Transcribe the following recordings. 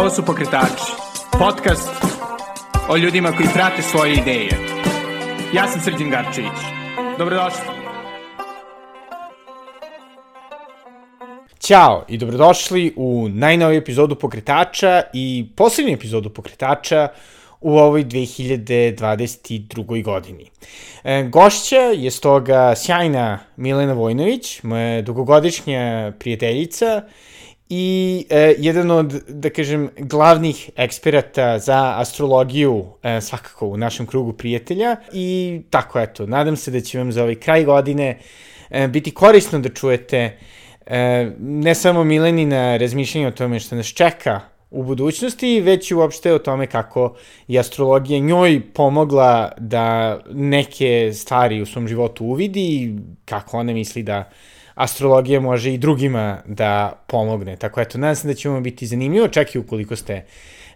Ovo su Pokretači, podcast o ljudima koji prate svoje ideje. Ja sam Srđan Garčević. Dobrodošli. Ćao i dobrodošli u najnoviju epizodu Pokretača i poslednju epizodu Pokretača u ovoj 2022. godini. E, gošća je stoga sjajna Milena Vojnović, moja dugogodišnja prijateljica i e, jedan od, da kažem, glavnih eksperata za astrologiju e, svakako u našem krugu prijatelja. I tako eto, nadam se da će vam za ovaj kraj godine e, biti korisno da čujete e, ne samo Milenina razmišljanja o tome što nas čeka u budućnosti, već i uopšte o tome kako je astrologija njoj pomogla da neke stvari u svom životu uvidi i kako ona misli da astrologija može i drugima da pomogne. Tako eto, nadam se da će vam biti zanimljivo, čak i ukoliko ste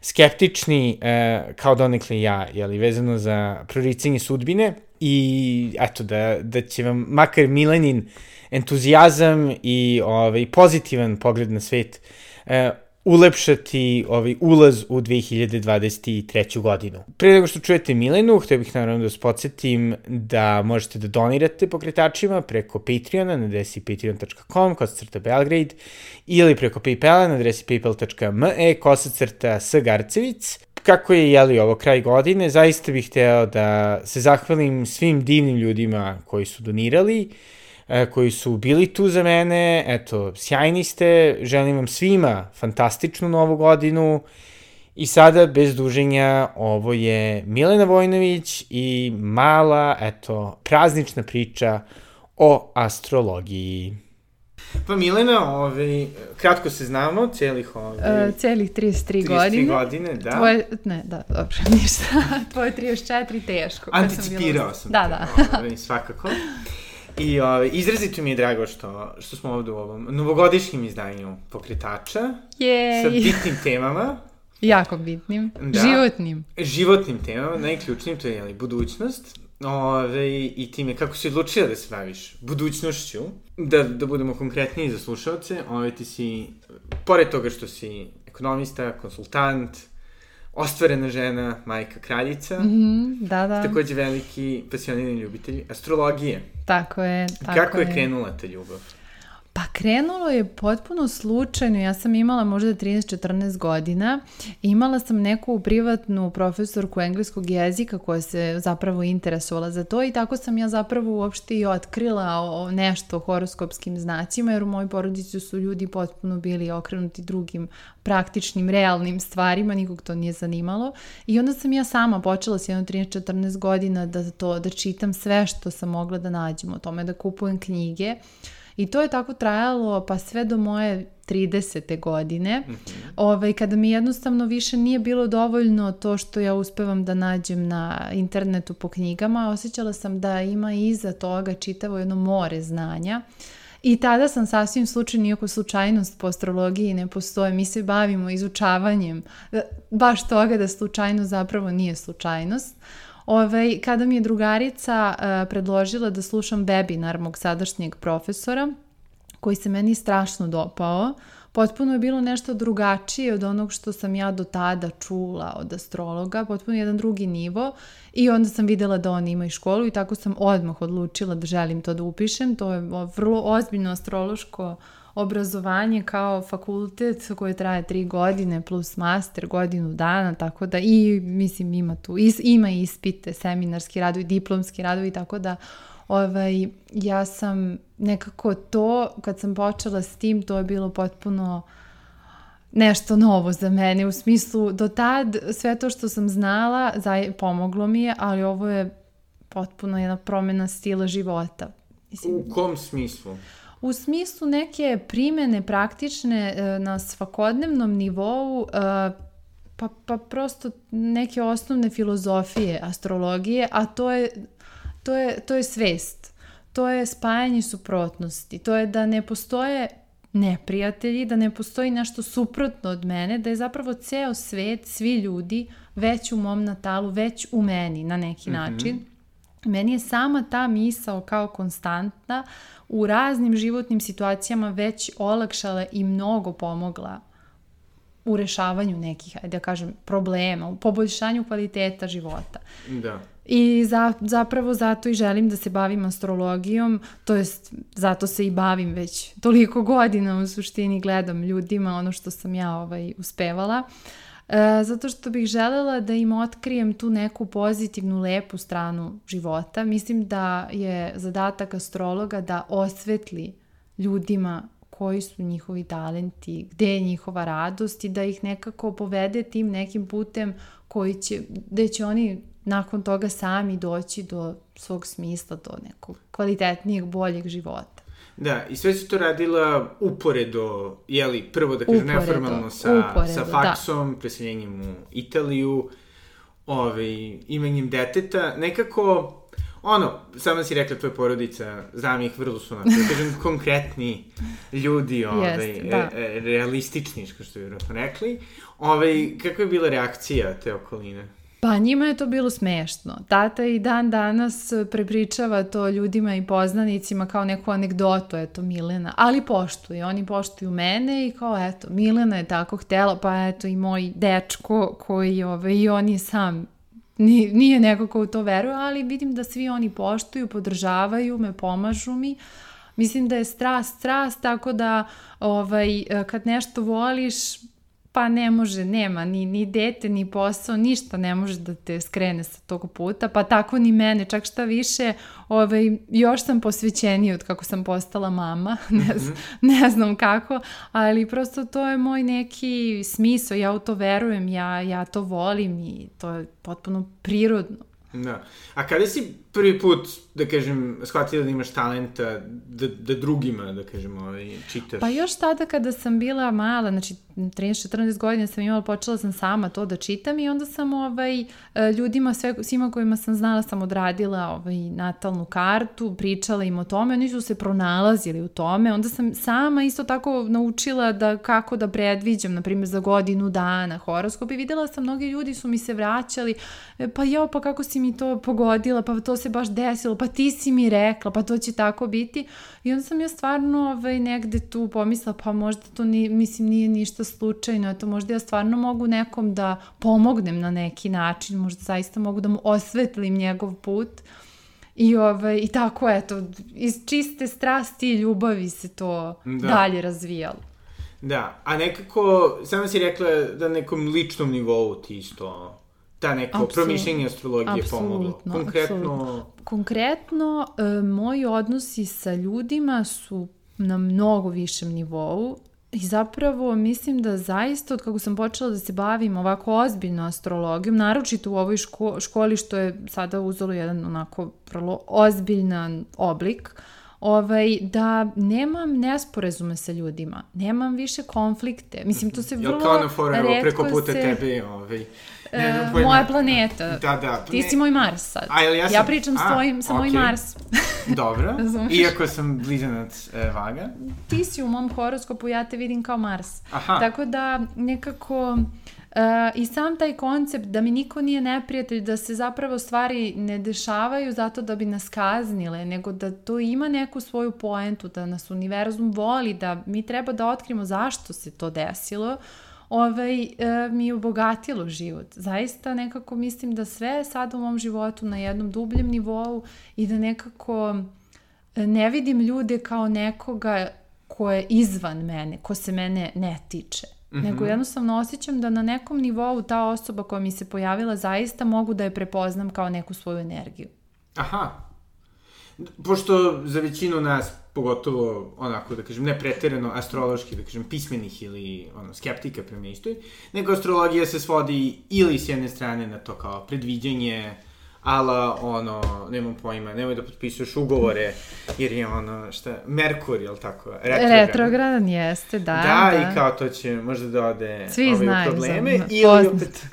skeptični, e, kao donekle ja, jeli, vezano za proricanje sudbine i eto, da, da će vam makar Milenin entuzijazam i ovaj, pozitivan pogled na svet e, ulepšati ovaj ulaz u 2023. godinu. Pre nego što čujete Milenu, htio bih naravno da vas podsjetim da možete da donirate pokretačima preko Patreona na adresi patreon.com kosacrta Belgrade ili preko Paypala na adresi paypal.me kosacrta Sagarcevic. Kako je jeli ovo kraj godine, zaista bih hteo da se zahvalim svim divnim ljudima koji su donirali. Koji su bili tu za mene. Eto, sjajni ste, želim vam svima fantastičnu novu godinu. I sada, bez duženja, ovo je Milena Vojnović i mala, eto, praznična priča o astrologiji. Pa Milena, ovaj, kratko se znamo, celih ovaj... Uh, celih 33, 33 godine. 33 godine, da. Tvoje, ne, da, dobro, ništa. Tvoje 34, teško. Anticipirao sam. Da, da. Ovaj, svakako. I ovaj, izrazito mi je drago što, što smo ovde u ovom novogodišnjem izdanju pokretača. Jej. Sa bitnim temama. Jako bitnim. Da, životnim. Životnim temama, najključnijim, to je jeli, budućnost. Ove, I time kako si odlučila da se baviš budućnošću, da, da budemo konkretniji za slušalce, ove, ti si, pored toga što si ekonomista, konsultant, ostvarena žena, majka kraljica. Mm -hmm, da, da. Takođe veliki pasionirani ljubitelj astrologije. Tako je, tako Kako je, je krenula ta ljubav? Pa krenulo je potpuno slučajno. Ja sam imala možda 13-14 godina. Imala sam neku privatnu profesorku engleskog jezika koja se zapravo interesovala za to i tako sam ja zapravo uopšte i otkrila o, nešto o horoskopskim znacima jer u mojoj porodici su ljudi potpuno bili okrenuti drugim praktičnim, realnim stvarima, nikog to nije zanimalo. I onda sam ja sama počela s jedno 13-14 godina da to, da čitam sve što sam mogla da nađem o tome, da kupujem knjige. I to je tako trajalo pa sve do moje 30. godine, mm -hmm. ovaj, kada mi jednostavno više nije bilo dovoljno to što ja uspevam da nađem na internetu po knjigama, osjećala sam da ima iza toga čitavo jedno more znanja. I tada sam sasvim slučajno, iako slučajnost po astrologiji ne postoje, mi se bavimo izučavanjem e, baš toga da slučajnost zapravo nije slučajnost. Ovaj, kada mi je drugarica uh, predložila da slušam webinar mog sadašnjeg profesora, koji se meni strašno dopao, potpuno je bilo nešto drugačije od onog što sam ja do tada čula od astrologa, potpuno jedan drugi nivo i onda sam videla da on ima i školu i tako sam odmah odlučila da želim to da upišem. To je vrlo ozbiljno astrološko obrazovanje kao fakultet koji traje tri godine plus master godinu dana, tako da i mislim ima tu, is, ima ispite, seminarski radovi, diplomski radovi, tako da ovaj, ja sam nekako to, kad sam počela s tim, to je bilo potpuno nešto novo za mene, u smislu do tad sve to što sam znala zaj, pomoglo mi je, ali ovo je potpuno jedna promena stila života. Mislim, u kom smislu? U smislu neke primene praktične e, na svakodnevnom nivou e, pa, pa prosto neke osnovne filozofije astrologije, a to je, to je, to je svest. To je spajanje suprotnosti. To je da ne postoje neprijatelji, da ne postoji nešto suprotno od mene, da je zapravo ceo svet, svi ljudi, već u mom natalu, već u meni na neki mm -hmm. način. Meni je sama ta misao kao konstantna u raznim životnim situacijama već olakšala i mnogo pomogla u rešavanju nekih, da kažem, problema, u poboljšanju kvaliteta života. Da. I za, zapravo zato i želim da se bavim astrologijom, to jest zato se i bavim već toliko godina u suštini gledam ljudima ono što sam ja ovaj, uspevala. E, zato što bih želela da im otkrijem tu neku pozitivnu, lepu stranu života. Mislim da je zadatak astrologa da osvetli ljudima koji su njihovi talenti, gde je njihova radost i da ih nekako povede tim nekim putem koji će, gde će oni nakon toga sami doći do svog smisla, do nekog kvalitetnijeg, boljeg života. Da, i sve si to radila uporedo, jeli, prvo da kažem neformalno sa, uporedo, sa da. faksom, da. preseljenjem u Italiju, ovaj, imenjem deteta, nekako, ono, sama si rekla tvoja porodica, znam ih, vrlo su, onako, da kažem, konkretni ljudi, ovaj, Jest, da. re, realistični, što vjerojatno rekli. Ovaj, kakva je bila reakcija te okoline? Pa njima je to bilo smešno. Tata i dan danas prepričava to ljudima i poznanicima kao neku anegdotu, eto Milena, ali poštuje, oni poštuju mene i kao eto, Milena je tako htela, pa eto i moj dečko koji ove, i on je sam nije neko ko u to veruje, ali vidim da svi oni poštuju, podržavaju me, pomažu mi. Mislim da je strast, strast, tako da ovaj, kad nešto voliš, pa ne može, nema ni, ni dete, ni posao, ništa ne može da te skrene sa tog puta, pa tako ni mene, čak šta više, ovaj, još sam posvećenija od kako sam postala mama, ne, znam, ne znam kako, ali prosto to je moj neki smisao, ja u to verujem, ja, ja to volim i to je potpuno prirodno. Da. A kada si prvi put, da kažem, shvatila da imaš talenta da, da drugima, da kažem, ovaj, čitaš? Pa još tada kada sam bila mala, znači 13-14 godina sam imala, počela sam sama to da čitam i onda sam ovaj, ljudima, sve, svima kojima sam znala sam odradila ovaj, natalnu kartu, pričala im o tome, oni su se pronalazili u tome, onda sam sama isto tako naučila da kako da predviđam, na primjer za godinu dana horoskop i videla sam mnogi ljudi su mi se vraćali, e, pa jao, pa kako si mi to pogodila, pa to se baš desilo, pa ti si mi rekla, pa to će tako biti. I onda sam ja stvarno ovaj, negde tu pomisla, pa možda to ni, mislim, nije ništa slučajno, eto možda ja stvarno mogu nekom da pomognem na neki način, možda zaista mogu da mu osvetlim njegov put. I, ovaj, I tako, eto, iz čiste strasti i ljubavi se to da. dalje razvijalo. Da, a nekako, samo si rekla da na nekom ličnom nivou ti isto ta neko Absolut, promišljenje astrologije pomoglo? Konkretno... Absolutno. Konkretno, e, moji odnosi sa ljudima su na mnogo višem nivou i zapravo mislim da zaista od kako sam počela da se bavim ovako ozbiljno astrologijom, naročito u ovoj ško školi što je sada uzelo jedan onako vrlo ozbiljan oblik, ovaj, da nemam nesporazume sa ljudima, nemam više konflikte. Mislim, to se vrlo Jel kao na forevo, preko puta se... tebe, ovaj, Ne, uh, moja planeta. Da, da. Ti ne... si moj Mars sad. A, ja, sam... ja pričam A, s tvojim, sa okay. mojim Mars. Dobro. Iako sam blizanac e, vaga. Ti si u mom horoskopu, ja te vidim kao Mars. Aha. Tako da nekako... Uh, I sam taj koncept da mi niko nije neprijatelj, da se zapravo stvari ne dešavaju zato da bi nas kaznile, nego da to ima neku svoju poentu, da nas univerzum voli, da mi treba da otkrimo zašto se to desilo, ovaj, e, mi je obogatilo život. Zaista nekako mislim da sve je sad u mom životu na jednom dubljem nivou i da nekako e, ne vidim ljude kao nekoga ko je izvan mene, ko se mene ne tiče. Mm -hmm. Nego jednostavno osjećam da na nekom nivou ta osoba koja mi se pojavila zaista mogu da je prepoznam kao neku svoju energiju. Aha. Pošto za većinu nas pogotovo onako da kažem ne preterano astrološki da kažem pismenih ili ono skeptika prema istoj, nego astrologija se svodi ili s jedne strane na to kao predviđanje ala ono, nemam pojma, nemoj da potpisuješ ugovore, jer je ono, šta, Merkur, je li tako? Retrogradan. Retrogradan jeste, da. Da, da. i kao to će možda da ode Svi ove znaju probleme. Ili opet,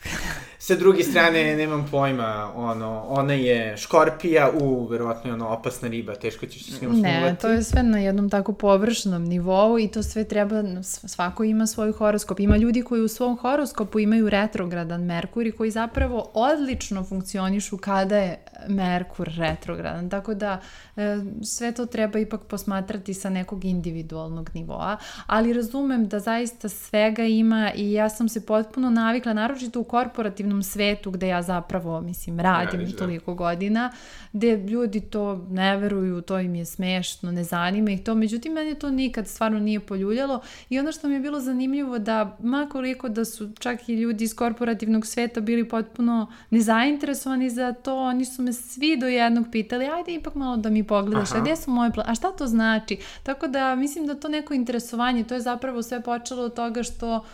Sa druge strane, nemam pojma, ono, ona je škorpija, u, verovatno je ono opasna riba, teško ćeš se s njom smuvati. Ne, to je sve na jednom tako površnom nivou i to sve treba, svako ima svoj horoskop. Ima ljudi koji u svom horoskopu imaju retrogradan Merkur i koji zapravo odlično funkcionišu kada je Merkur retrogradan. Tako da e, sve to treba ipak posmatrati sa nekog individualnog nivoa, ali razumem da zaista svega ima i ja sam se potpuno navikla, naročito u korporativnom svetu gde ja zapravo, mislim, radim Radiš, da. toliko da. godina, gde ljudi to ne veruju, to im je smešno, ne zanima ih to, međutim, meni to nikad stvarno nije poljuljalo i ono što mi je bilo zanimljivo da, makoliko da su čak i ljudi iz korporativnog sveta bili potpuno nezainteresovani za to, oni su me svi do jednog pitali, ajde ipak malo da mi pogledaš, a gde su moje a šta to znači? Tako da mislim da to neko interesovanje, to je zapravo sve počelo od toga što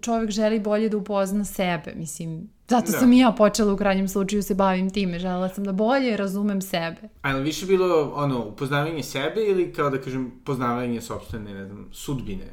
čovjek želi bolje da upozna sebe, mislim, zato da. sam i ja počela u krajnjem slučaju se bavim time, želela sam da bolje razumem sebe. A je više bilo, ono, upoznavanje sebe ili kao da kažem, poznavanje sobstvene, ne znam, sudbine?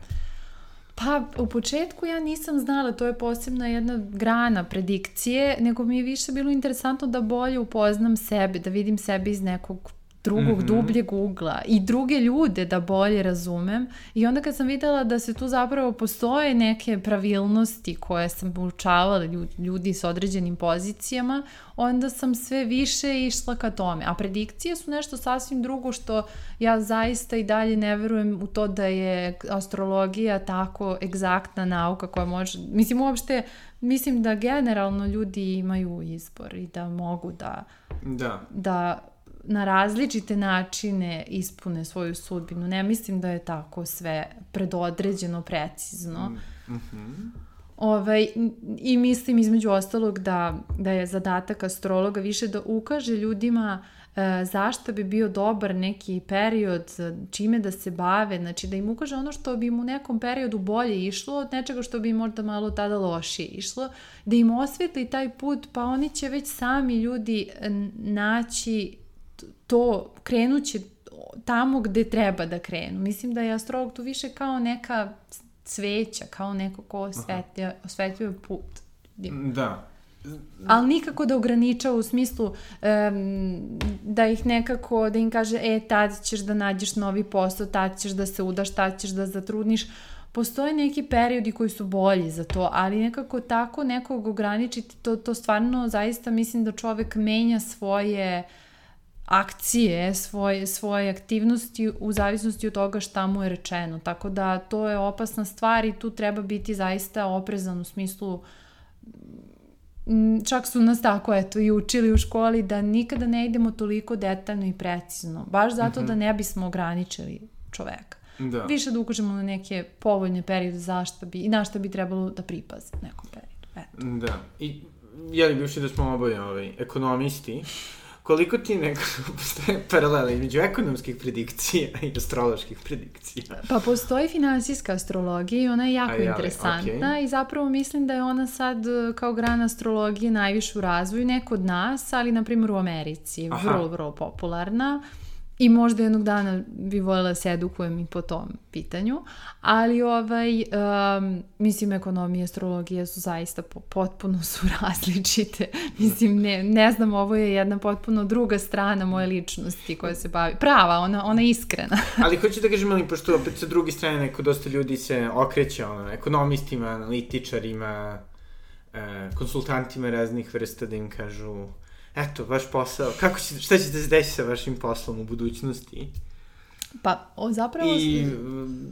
Pa, u početku ja nisam znala, to je posebna jedna grana predikcije, nego mi je više bilo interesantno da bolje upoznam sebe, da vidim sebe iz nekog drugog, mm -hmm. dubljeg ugla i druge ljude da bolje razumem. I onda kad sam videla da se tu zapravo postoje neke pravilnosti koje sam poučavala ljudi s određenim pozicijama, onda sam sve više išla ka tome. A predikcije su nešto sasvim drugo što ja zaista i dalje ne verujem u to da je astrologija tako egzaktna nauka koja može... Mislim, uopšte, mislim da generalno ljudi imaju izbor i da mogu da... Da. Da na različite načine ispune svoju sudbinu. Ne mislim da je tako sve predodređeno, precizno. Mm -hmm. Ovaj, I mislim između ostalog da, da je zadatak astrologa više da ukaže ljudima e, zašto bi bio dobar neki period, čime da se bave, znači da im ukaže ono što bi im u nekom periodu bolje išlo od nečega što bi im možda malo tada lošije išlo, da im osvetli taj put, pa oni će već sami ljudi naći to krenuće tamo gde treba da krenu. Mislim da je astrolog tu više kao neka cveća, kao neko ko osvetljuje, osvetljuje put. Da. Ali nikako da ograničava u smislu um, da ih nekako, da im kaže, e, tad ćeš da nađeš novi posao, tad ćeš da se udaš, tad ćeš da zatrudniš. Postoje neki periodi koji su bolji za to, ali nekako tako nekog ograničiti, to, to stvarno zaista mislim da čovek menja svoje uh, akcije, svoje, svoje aktivnosti u zavisnosti od toga šta mu je rečeno. Tako da to je opasna stvar i tu treba biti zaista oprezan u smislu čak su nas tako eto i učili u školi da nikada ne idemo toliko detaljno i precizno. Baš zato mm -hmm. da ne bismo ograničili čoveka. Da. Više da ukažemo na neke povoljne periode zašto bi, i na šta bi trebalo da pripazi nekom periodu. Eto. Da. I jeli bivši da smo oboje ovaj, ekonomisti, koliko ti nekako postoje paralela između ekonomskih predikcija i astroloških predikcija? Pa postoji finansijska astrologija i ona je jako Aj, interesantna okay. i zapravo mislim da je ona sad kao grana astrologije najviše u razvoju, ne kod nas, ali na primjer u Americi, Aha. vrlo, vrlo popularna. Uh, I možda jednog dana bi voljela da se edukujem i po tom pitanju, ali ovaj, um, mislim, ekonomija i astrologija su zaista po, potpuno su različite. mislim, ne, ne znam, ovo je jedna potpuno druga strana moje ličnosti koja se bavi. Prava, ona, ona iskrena. ali hoću da kažem, ali pošto opet sa druge strane neko dosta ljudi se okreće ono, ekonomistima, analitičarima, e, konsultantima raznih vrsta da im kažu eto, vaš posao, kako će, šta ćete se desiti sa vašim poslom u budućnosti? Pa, o, zapravo... I,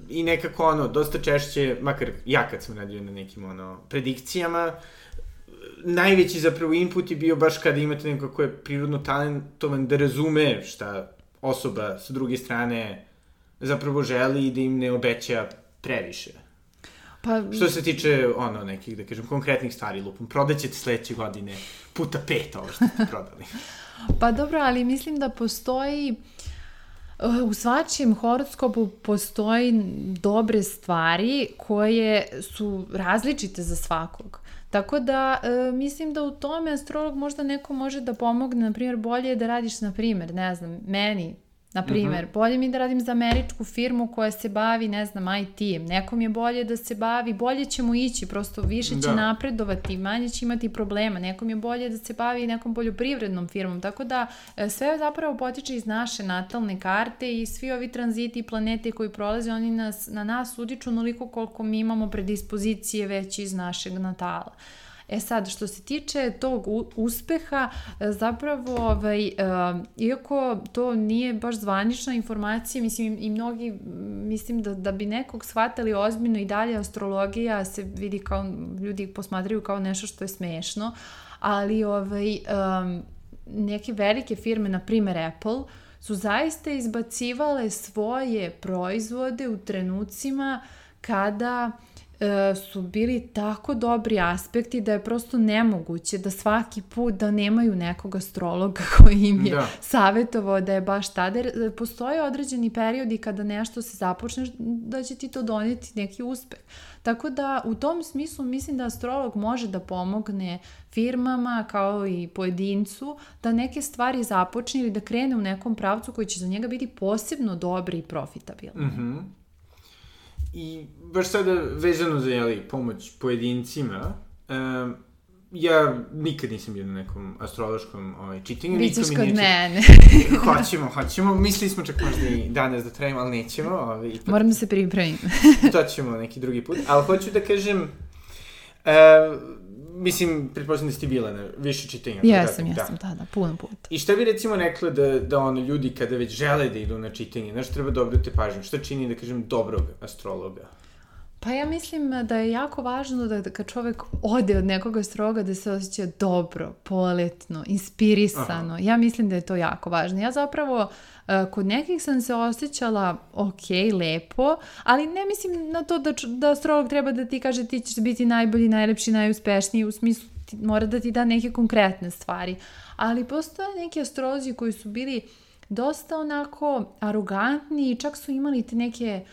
I nekako, ono, dosta češće, makar ja kad sam radio na nekim, ono, predikcijama, najveći zapravo input je bio baš kada imate neko ko je prirodno talentovan da razume šta osoba sa druge strane zapravo želi i da im ne obeća previše. Pa, Što se tiče, ono, nekih, da kažem, konkretnih stvari, lupom, prodaćete sledeće godine puta pet ovo što ste prodali. pa dobro, ali mislim da postoji u svačijem horoskopu postoji dobre stvari koje su različite za svakog. Tako da e, mislim da u tome astrolog možda neko može da pomogne, na primjer bolje je da radiš, na primjer, ne znam, meni Na primjer, mm -hmm. bolje mi da radim za američku firmu koja se bavi, ne znam, IT-em. Nekom je bolje da se bavi, bolje će mu ići, prosto više će da. napredovati, manje će imati problema. Nekom je bolje da se bavi nekom poljoprivrednom firmom. Tako da e, sve zapravo potiče iz naše natalne karte i svi ovi tranziti i planete koji prolaze, oni nas, na nas utiču onoliko koliko mi imamo predispozicije već iz našeg natala. E sad, što se tiče tog uspeha, e, zapravo, ovaj, uh, iako to nije baš zvanična informacija, mislim, i mnogi, mislim da, da bi nekog shvatali ozbiljno i dalje astrologija se vidi kao, ljudi posmatraju kao nešto što je smešno, ali ovaj, neke velike firme, na primer Apple, su zaista izbacivale svoje proizvode u trenucima kada uh, e, su bili tako dobri aspekti da je prosto nemoguće da svaki put da nemaju nekog astrologa koji im je da. savjetovao da je baš tada, jer e, postoje određeni periodi kada nešto se započne da će ti to doneti neki uspeh. Tako da u tom smislu mislim da astrolog može da pomogne firmama kao i pojedincu da neke stvari započne ili da krene u nekom pravcu koji će za njega biti posebno dobri i profitabilni. Mhm. Mm I baš sada vezano za jeli, pomoć pojedincima, um, ja nikad nisam bio na nekom astrološkom ovaj, čitanju. Bićeš kod neće... mene. hoćemo, hoćemo. Mislili smo čak možda i danas da trajimo, ali nećemo. Ovaj, ipak... Moram da se pripremim. to ćemo neki drugi put. Ali hoću da kažem, uh, mislim, pretpostavljam da ste bila na više čitanja. Jesam, da, jesam, da, da, puno puta. I šta bi recimo rekla da, da ono, ljudi kada već žele da idu na čitanje, znaš, treba da obrate pažnju, šta čini, da kažem, dobrog astrologa? Pa ja mislim da je jako važno da, da kad čovek ode od nekog astrologa da se osjeća dobro, poletno, inspirisano. Aha. Ja mislim da je to jako važno. Ja zapravo uh, Eh, kod nekih sam se osjećala ok, lepo, ali ne mislim na to da, da astrolog treba da ti kaže ti ćeš biti najbolji, najlepši, najuspešniji, u smislu ti, mora da ti da neke konkretne stvari. Ali postoje neki astrolozi koji su bili dosta onako arogantni i čak su imali te neke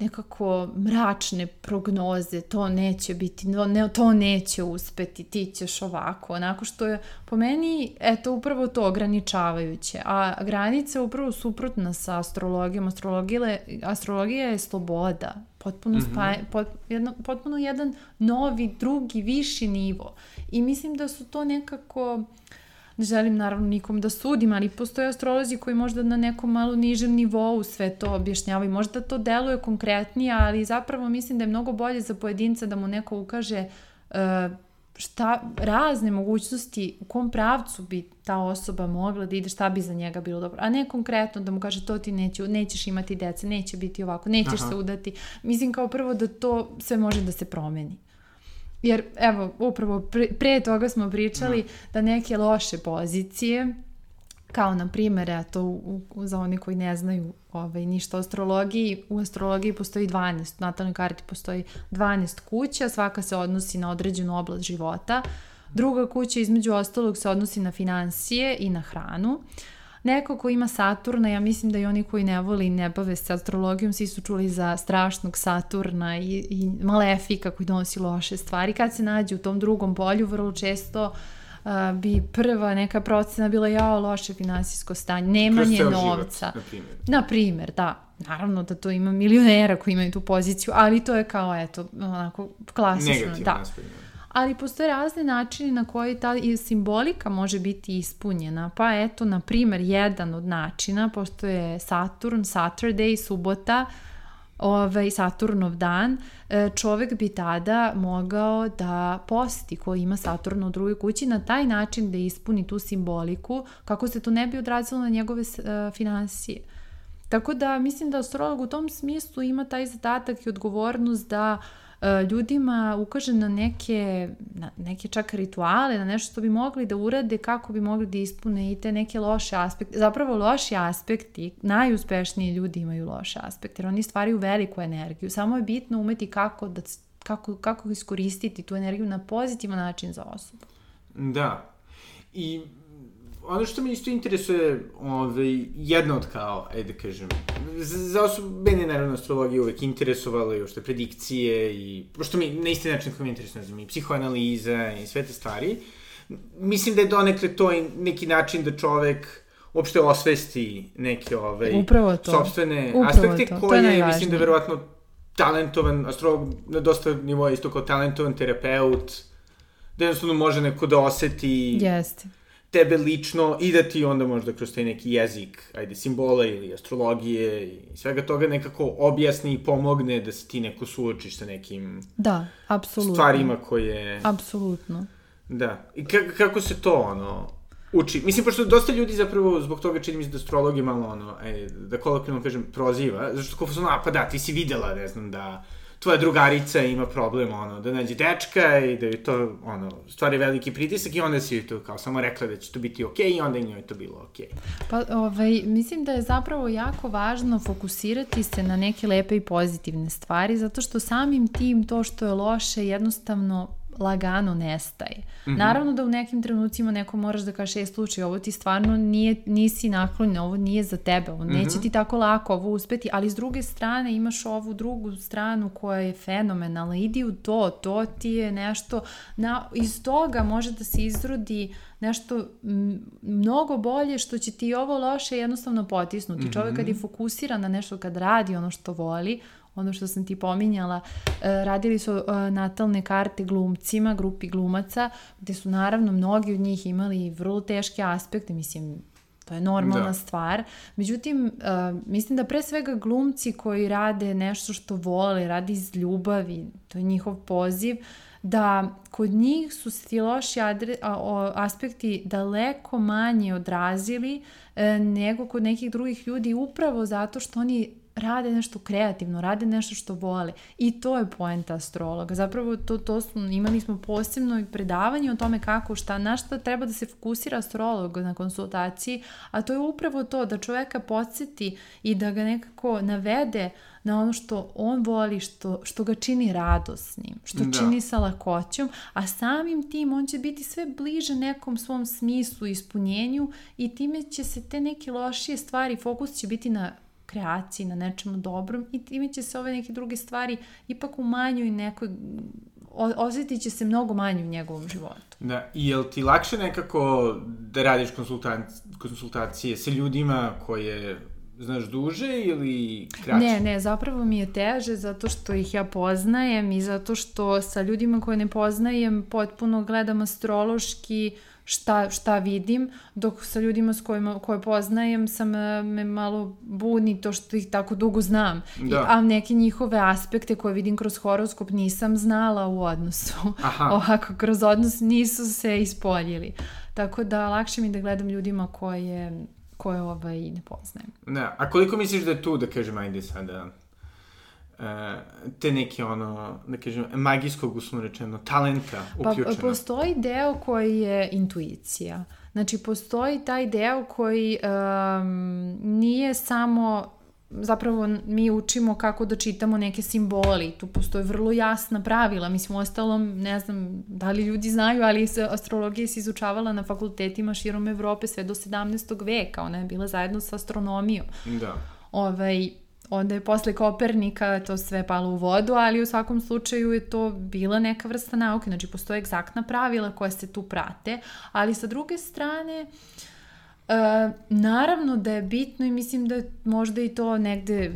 nekako mračne prognoze, to neće biti, ne, to neće uspeti, ti ćeš ovako, onako što je po meni, eto, upravo to ograničavajuće, a granica je upravo suprotna sa astrologijom, astrologija, astrologija je sloboda, potpuno, mm -hmm. spaje, pot, jedno, potpuno jedan novi, drugi, viši nivo i mislim da su to nekako ne želim naravno nikom da sudim, ali postoje astrolozi koji možda na nekom malo nižem nivou sve to objašnjavaju. Možda to deluje konkretnije, ali zapravo mislim da je mnogo bolje za pojedinca da mu neko ukaže uh, šta, razne mogućnosti u kom pravcu bi ta osoba mogla da ide, šta bi za njega bilo dobro. A ne konkretno da mu kaže to ti neće, nećeš imati dece, neće biti ovako, nećeš Aha. se udati. Mislim kao prvo da to sve može da se promeni. Jer, evo, upravo pre, pre toga smo pričali no. Da. da neke loše pozicije, kao na primjer, eto, u, u, za oni koji ne znaju ovaj, ništa o astrologiji, u astrologiji postoji 12, u natalnoj karti postoji 12 kuća, svaka se odnosi na određenu oblast života. Druga kuća između ostalog se odnosi na financije i na hranu. Uh, Neko ko ima Saturna, ja mislim da i oni koji ne voli i ne bave se astrologijom, svi su čuli za strašnog Saturna i, i malefika koji donosi loše stvari. Kad se nađe u tom drugom polju, vrlo često uh, bi prva neka procena bila jao loše finansijsko stanje, nemanje novca. Život, na primjer. Na primjer, da. Naravno da to ima milionera koji imaju tu poziciju, ali to je kao, eto, onako, klasično. Negativno da. Aspekt ali postoje razne načine na koji ta simbolika može biti ispunjena. Pa eto, na primer, jedan od načina, pošto je Saturn, Saturday, subota, ovaj Saturnov dan, e, čovek bi tada mogao da posti ko ima Saturn u drugoj kući na taj način da ispuni tu simboliku kako se to ne bi odrazilo na njegove uh, finansije. Tako da mislim da astrolog u tom smislu ima taj zadatak i odgovornost da uh, E, ljudima ukaže na neke, na neke čak rituale, na nešto što bi mogli da urade, kako bi mogli da ispune i te neke loše aspekte. Zapravo loši aspekti, najuspešniji ljudi imaju loše aspekte, jer oni stvaraju veliku energiju. Samo je bitno umeti kako, da, kako, kako iskoristiti tu energiju na pozitivan način za osobu. Da. I ono što me isto interesuje, ovaj, jedna od kao, ajde da kažem, za osobu, mene je naravno astrologija uvek interesovala i ošte predikcije i, pošto mi na isti način kao mi interesuje, ne znam, i psihoanaliza i sve te stvari, mislim da je donekle to neki način da čovek uopšte osvesti neke ove Upravo to. sobstvene Upravo aspekte to. To je koje mislim da je verovatno talentovan astrolog na dosta nivoa isto kao talentovan terapeut da jednostavno može neko da oseti Jeste. Tebe lično i da ti onda možda kroz taj neki jezik, ajde, simbola ili astrologije i svega toga nekako objasni i pomogne da se ti neko suočiš sa nekim Da, apsolutno. stvarima koje... Apsolutno. Da. I ka kako se to, ono, uči? Mislim, pošto dosta ljudi zapravo zbog toga čini mi se da astrolog je malo, ono, ajde, da kolokvijalno kažem, proziva, zašto kao ono, a pa da, ti si videla, ne znam, da tvoja drugarica ima problem, ono, da nađe dečka i da je to, ono, stvari veliki pritisak i onda si joj to kao samo rekla da će to biti okej okay, i onda je njoj to bilo okej. Okay. Pa, ovaj, mislim da je zapravo jako važno fokusirati se na neke lepe i pozitivne stvari, zato što samim tim to što je loše jednostavno lagano nestaje. Mm -hmm. Naravno da u nekim trenucima neko moraš da kaže, je slučaj, ovo ti stvarno nije, nisi naklonjen, ovo nije za tebe, ovo neće mm -hmm. ti tako lako ovo uspeti, ali s druge strane imaš ovu drugu stranu koja je fenomenalna, idi u to, to ti je nešto, na, iz toga može da se izrodi nešto mnogo bolje što će ti ovo loše jednostavno potisnuti. Mm -hmm. Čovjek kad je fokusiran na nešto, kad radi ono što voli, ono što sam ti pominjala, radili su natalne karte glumcima, grupi glumaca, gde su naravno mnogi od njih imali vrlo teške aspekte, mislim, to je normalna da. stvar. Međutim, uh, mislim da pre svega glumci koji rade nešto što vole, radi iz ljubavi, to je njihov poziv, da kod njih su se ti loši adre, a, o, aspekti daleko manje odrazili e, nego kod nekih drugih ljudi upravo zato što oni rade nešto kreativno, rade nešto što vole. I to je poenta astrologa. Zapravo to, to smo, imali smo posebno predavanje o tome kako, šta, na šta treba da se fokusira astrolog na konsultaciji, a to je upravo to da čoveka podsjeti i da ga nekako navede na ono što on voli, što, što ga čini radosnim, što da. čini sa lakoćom, a samim tim on će biti sve bliže nekom svom smislu i ispunjenju i time će se te neke lošije stvari, fokus će biti na kreaciji, na nečemu dobrom i time će se ove neke druge stvari ipak u manjoj nekoj osjetit će se mnogo manje u njegovom životu. Da, i jel ti lakše nekako da radiš konsultacije sa ljudima koje znaš duže ili kraće? Ne, ne, zapravo mi je teže zato što ih ja poznajem i zato što sa ljudima koje ne poznajem potpuno gledam astrološki šta, šta vidim, dok sa ljudima s kojima, koje poznajem sam me malo buni to što ih tako dugo znam. Da. I, a neke njihove aspekte koje vidim kroz horoskop nisam znala u odnosu. Aha. Ovako, kroz odnos nisu se ispoljili. Tako da lakše mi da gledam ljudima koje koje ovaj ne poznajem. Da, a koliko misliš da je tu, da kažem, ajde sada, te neke ono, da kažem, magijskog uslovno rečeno, talenta uključeno? Pa postoji deo koji je intuicija. Znači, postoji taj deo koji um, nije samo zapravo mi učimo kako da čitamo neke simboli. Tu postoje vrlo jasna pravila. Mi smo ostalom, ne znam da li ljudi znaju, ali astrologija se izučavala na fakultetima širom Evrope sve do 17. veka. Ona je bila zajedno sa astronomijom. Da. Ovaj, onda je posle Kopernika to sve palo u vodu, ali u svakom slučaju je to bila neka vrsta nauke, znači postoje egzaktna pravila koja se tu prate, ali sa druge strane Uh, naravno da je bitno i mislim da možda i to negde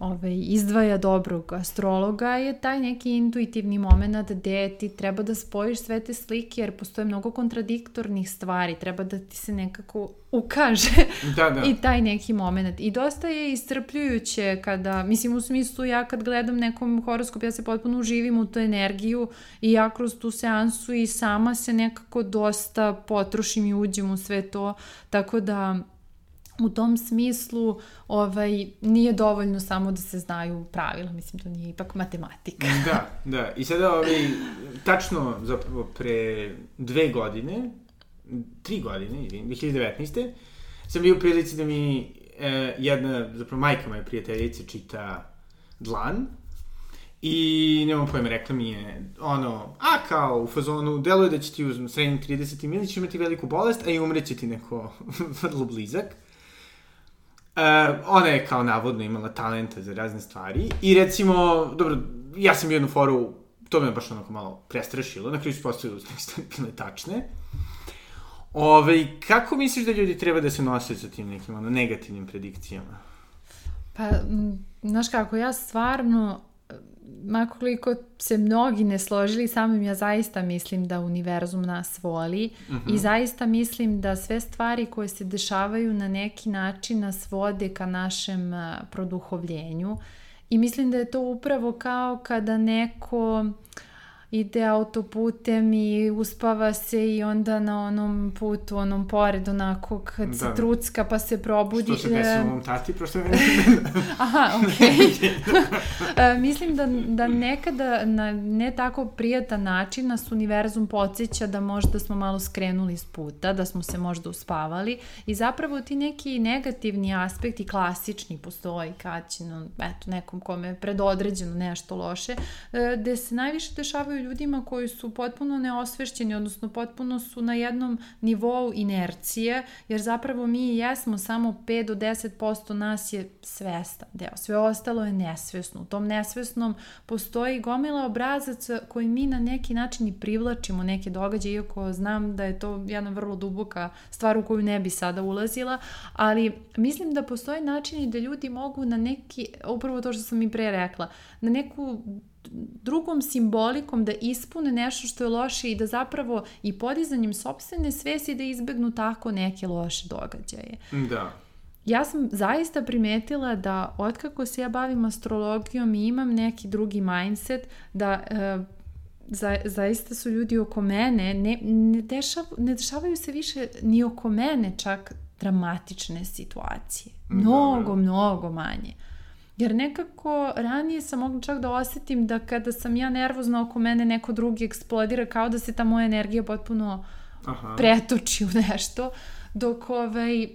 ovaj, izdvaja dobrog astrologa je taj neki intuitivni moment gde ti treba da spojiš sve te slike jer postoje mnogo kontradiktornih stvari, treba da ti se nekako ukaže da, da. i taj neki moment. I dosta je istrpljujuće kada, mislim u smislu ja kad gledam nekom horoskop ja se potpuno uživim u tu energiju i ja kroz tu seansu i sama se nekako dosta potrošim i uđem u sve to, tako da u tom smislu ovaj, nije dovoljno samo da se znaju pravila, mislim to nije ipak matematika. da, da. I sada ovaj, tačno zapravo pre dve godine, tri godine, 2019. sam bio u prilici da mi e, jedna, zapravo majka moja prijateljica čita Dlan, I nemam pojma, rekla mi je, ono, a kao u fazonu, deluje da će ti u srednjim 30. ili će imati veliku bolest, a i umreće ti neko vrlo blizak. Uh, ona je kao navodno imala talenta za razne stvari i recimo, dobro, ja sam jednu foru, to me baš onako malo prestrašilo, na kraju se postavilo da ste bile tačne. Ove, kako misliš da ljudi treba da se nose sa tim nekim ono, negativnim predikcijama? Pa, znaš kako, ja stvarno, makoliko se mnogi ne složili samim, ja zaista mislim da univerzum nas voli mm -hmm. i zaista mislim da sve stvari koje se dešavaju na neki način nas vode ka našem produhovljenju i mislim da je to upravo kao kada neko ide autoputem i uspava se i onda na onom putu, onom pored, onako kad da. se trucka pa se probudi. Što se desilo mom tati, prosto ne Aha, okej. Okay. Mislim da, da nekada na ne tako prijatan način nas univerzum podsjeća da možda smo malo skrenuli s puta, da smo se možda uspavali i zapravo ti neki negativni aspekti, klasični postoji kad će no, eto, nekom kome je predodređeno nešto loše, e, gde se najviše dešavaju ljudima koji su potpuno neosvešćeni, odnosno potpuno su na jednom nivou inercije, jer zapravo mi jesmo samo 5 do 10% nas je svestan deo. Sve ostalo je nesvesno. U tom nesvesnom postoji gomila obrazaca koji mi na neki način i privlačimo neke događaje, iako znam da je to jedna vrlo duboka stvar u koju ne bi sada ulazila, ali mislim da postoji način da ljudi mogu na neki, upravo to što sam i pre rekla, na neku drugom simbolikom da ispune nešto što je loše i da zapravo i podizanjem sobstvene svesti da izbegnu tako neke loše događaje. Da. Ja sam zaista primetila da otkako se ja bavim astrologijom i imam neki drugi mindset, da e, za, zaista su ljudi oko mene, ne, ne, dešav, ne dešavaju se više ni oko mene čak dramatične situacije. Mnogo, da, da. mnogo manje. Jer nekako ranije sam mogla čak da osetim da kada sam ja nervozna oko mene neko drugi eksplodira kao da se ta moja energija potpuno Aha. pretoči u nešto. Dok ovaj,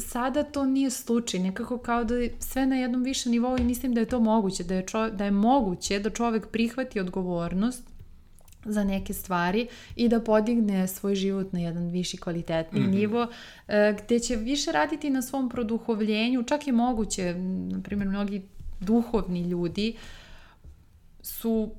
sada to nije slučaj, nekako kao da je sve na jednom višem nivou i mislim da je to moguće, da je, čo, da je moguće da čovek prihvati odgovornost za neke stvari i da podigne svoj život na jedan viši kvalitetni mm -hmm. nivo e, gde će više raditi na svom produhovljenju, čak je moguće, na primjer mnogi duhovni ljudi su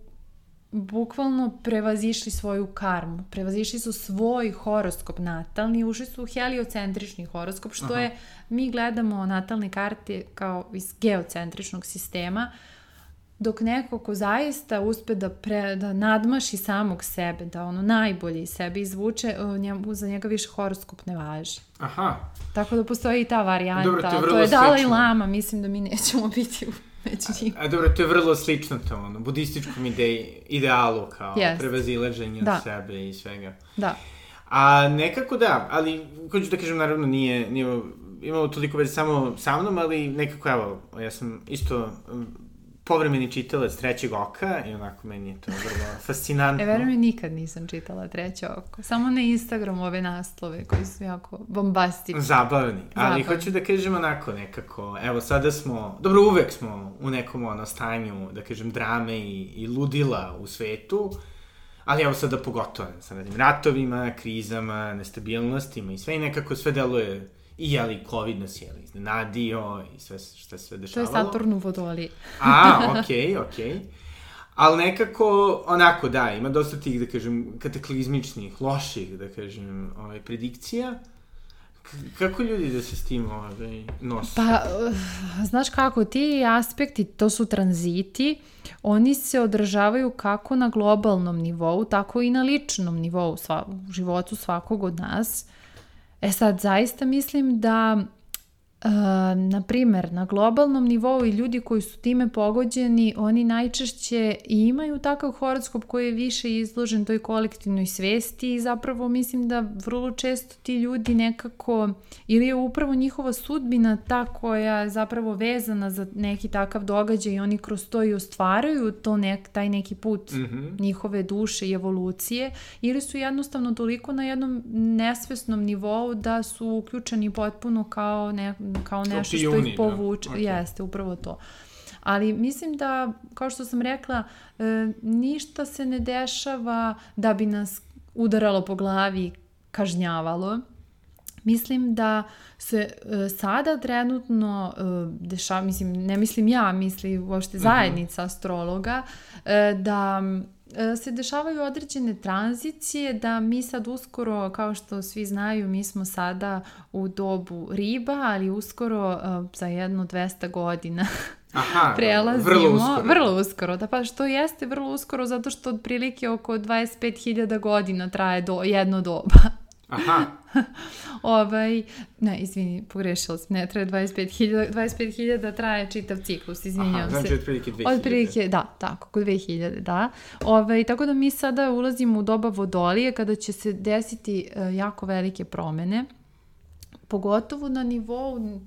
bukvalno prevazišli svoju karmu, prevazišli su svoj horoskop natalni, ušli su u heliocentrični horoskop, što Aha. je, mi gledamo natalne karte kao iz geocentričnog sistema, uh, dok neko ko zaista uspe da, pre, da nadmaši samog sebe, da ono najbolje iz sebe izvuče, njemu, za njega više horoskop ne važi. Aha. Tako da postoji i ta varijanta. Dobro, to je, to je Dalai Lama, mislim da mi nećemo biti u među njima. A, a dobro, to je vrlo slično to, ono, budističkom ide, idealu kao yes. prevazileženje da. od sebe i svega. Da. A nekako da, ali, hoću da kažem, naravno nije, nije imalo toliko veze samo sa mnom, ali nekako, evo, ja sam isto povremeni čitalac trećeg oka i onako meni je to vrlo fascinantno. E, verujem nikad nisam čitala treće oko. Samo na Instagramu ove naslove koji su jako bombastični. Zabavni. Ali hoću da kažem onako nekako, evo sada smo, dobro uvek smo u nekom ono stanju, da kažem, drame i, i ludila u svetu, ali evo sada pogotovo sa radim ratovima, krizama, nestabilnostima i sve i nekako sve deluje I jeli, COVID nas je iznenadio i sve što se sve dešavalo. To je Saturn u vodoli. A, okej, okay, okej. Okay. Ali nekako, onako, da, ima dosta tih, da kažem, kataklizmičnih, loših, da kažem, ovaj, predikcija. Kako ljudi da se s tim ovaj, nose? Pa, uh, znaš kako, ti aspekti, to su tranziti, oni se održavaju kako na globalnom nivou, tako i na ličnom nivou, sva, u životu svakog od nas. E sad, zaista mislim da Uh, na primer, na globalnom nivou i ljudi koji su time pogođeni, oni najčešće i imaju takav horoskop koji je više izložen toj kolektivnoj svesti i zapravo mislim da vrlo često ti ljudi nekako, ili je upravo njihova sudbina ta koja je zapravo vezana za neki takav događaj i oni kroz to i ostvaraju to nek, taj neki put mm -hmm. njihove duše i evolucije, ili su jednostavno toliko na jednom nesvesnom nivou da su uključeni potpuno kao ne, kao nešto što ih da. povuče. Da. Okay. Jeste, upravo to. Ali mislim da, kao što sam rekla, e, ništa se ne dešava da bi nas udaralo po glavi, kažnjavalo. Mislim da se e, sada trenutno e, dešava, mislim, ne mislim ja, misli uopšte mhm. zajednica astrologa, e, da se dešavaju određene tranzicije, da mi sad uskoro, kao što svi znaju, mi smo sada u dobu riba, ali uskoro uh, za jedno 200 godina Aha, prelazimo. vrlo uskoro. Vrlo uskoro, da pa što jeste vrlo uskoro zato što otprilike oko 25.000 godina traje do, jedno doba. Aha, ovaj, ne, izvini, pogrešila sam, ne traje 25.000, 25.000 traje čitav ciklus, izvinjam aha, se. znači otprilike 2000. Otprilike, da, tako, oko 2000, da. Ove, tako da mi sada ulazimo u doba vodolije kada će se desiti e, jako velike promene, pogotovo na nivou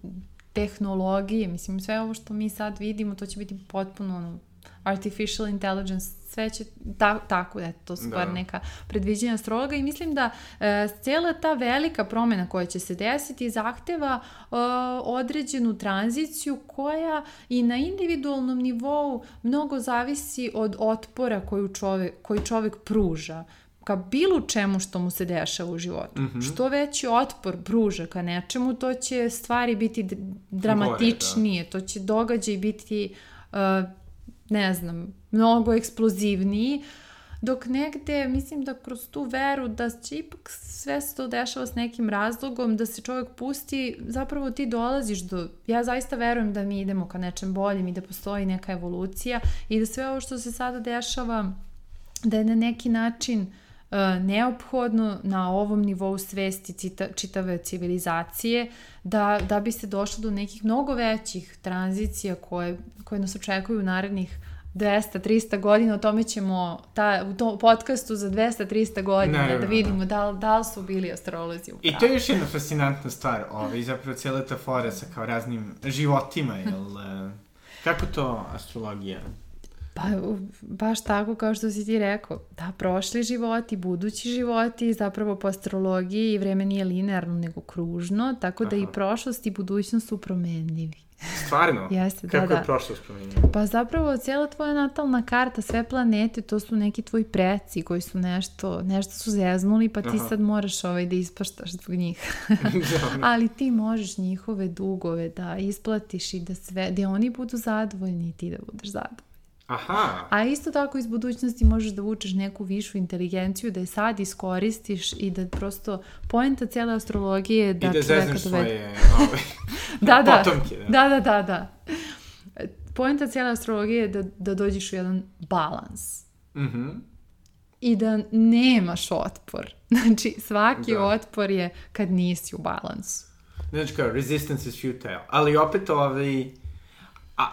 tehnologije, mislim sve ovo što mi sad vidimo, to će biti potpuno ono, artificial intelligence, sve će ta, tako, eto, to su stvar Da. neka predviđenja astrologa i mislim da e, cijela ta velika promena koja će se desiti zahteva e, određenu tranziciju koja i na individualnom nivou mnogo zavisi od otpora koju čovek, koji čovek pruža ka bilo čemu što mu se dešava u životu. Mhm. Što veći otpor pruža ka nečemu, to će stvari biti dramatičnije, to će događaj biti, uh, ne znam, mnogo eksplozivniji, dok negde, mislim da kroz tu veru da će ipak sve se to dešava s nekim razlogom, da se čovjek pusti, zapravo ti dolaziš do, ja zaista verujem da mi idemo ka nečem boljem i da postoji neka evolucija i da sve ovo što se sada dešava, da je na neki način uh, neophodno na ovom nivou svesti cita, čitave civilizacije da, da bi se došlo do nekih mnogo većih tranzicija koje, koje nas očekuju u narednih 200-300 godina, o tome ćemo ta, u tom podcastu za 200-300 godina Naravno, da vidimo da, da li su bili astrolozi u I to je još jedna fascinantna stvar, ovaj, zapravo cijela ta fora sa kao raznim životima, jel... e, Kako to astrologija? Pa, baš tako kao što si ti rekao, da, prošli životi, budući životi, zapravo po astrologiji i vreme nije linearno nego kružno, tako da i Aha. prošlost i budućnost su promenljivi. Stvarno? Jeste, da, Kako da. je prošlost promenjena? Pa zapravo cijela tvoja natalna karta, sve planete, to su neki tvoji preci koji su nešto, nešto su zeznuli, pa ti Aha. sad moraš ovaj da ispaštaš zbog njih. Dobro. Ali ti možeš njihove dugove da isplatiš i da sve, da oni budu zadovoljni i ti da budeš zadovoljan. Aha, A isto tako iz budućnosti možeš da vučeš neku višu inteligenciju, da je sad iskoristiš i da prosto poenta cijele astrologije je da, i da zezneš svoje ovaj, da, da, potomke. Da. da, da, da, da. Poenta cijele astrologije je da, da dođeš u jedan balans Mhm. i da nemaš otpor. Znači, svaki Da. otpor je kad nisi u balansu. Znači kao, resistance is futile. Ali opet ovaj... A,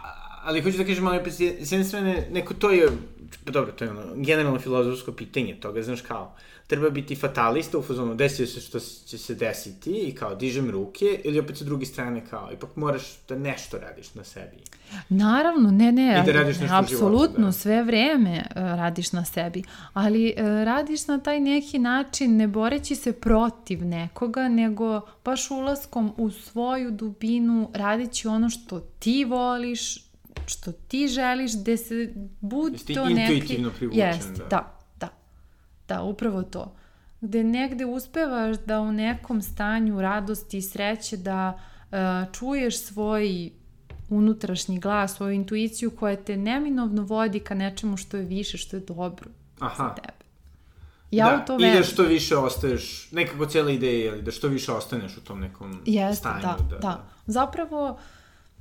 ali hoću da kažem, ali opet, s jedne strane, neko to je, pa dobro, to je ono, generalno filozofsko pitanje toga, znaš kao, treba biti fatalista u fazonu, desi se što će se desiti i kao dižem ruke, ili opet sa druge strane kao, ipak moraš da nešto radiš na sebi. Naravno, ne, ne, I da radiš nešto apsolutno, životu, da. sve vreme uh, radiš na sebi, ali uh, radiš na taj neki način ne boreći se protiv nekoga, nego baš ulaskom u svoju dubinu, radići ono što ti voliš, što ti želiš, gde se budi Jesi ti to neki... intuitivno privučen, Jest, da. da, da, da, upravo to. Gde negde uspevaš da u nekom stanju radosti i sreće da uh, čuješ svoj unutrašnji glas, svoju intuiciju koja te neminovno vodi ka nečemu što je više, što je dobro Aha. za tebe. Ja da, u to I da verujem. što više ostaješ, nekako cijela ideja je da što više ostaneš u tom nekom Jeste, stanju. da, da, Zapravo,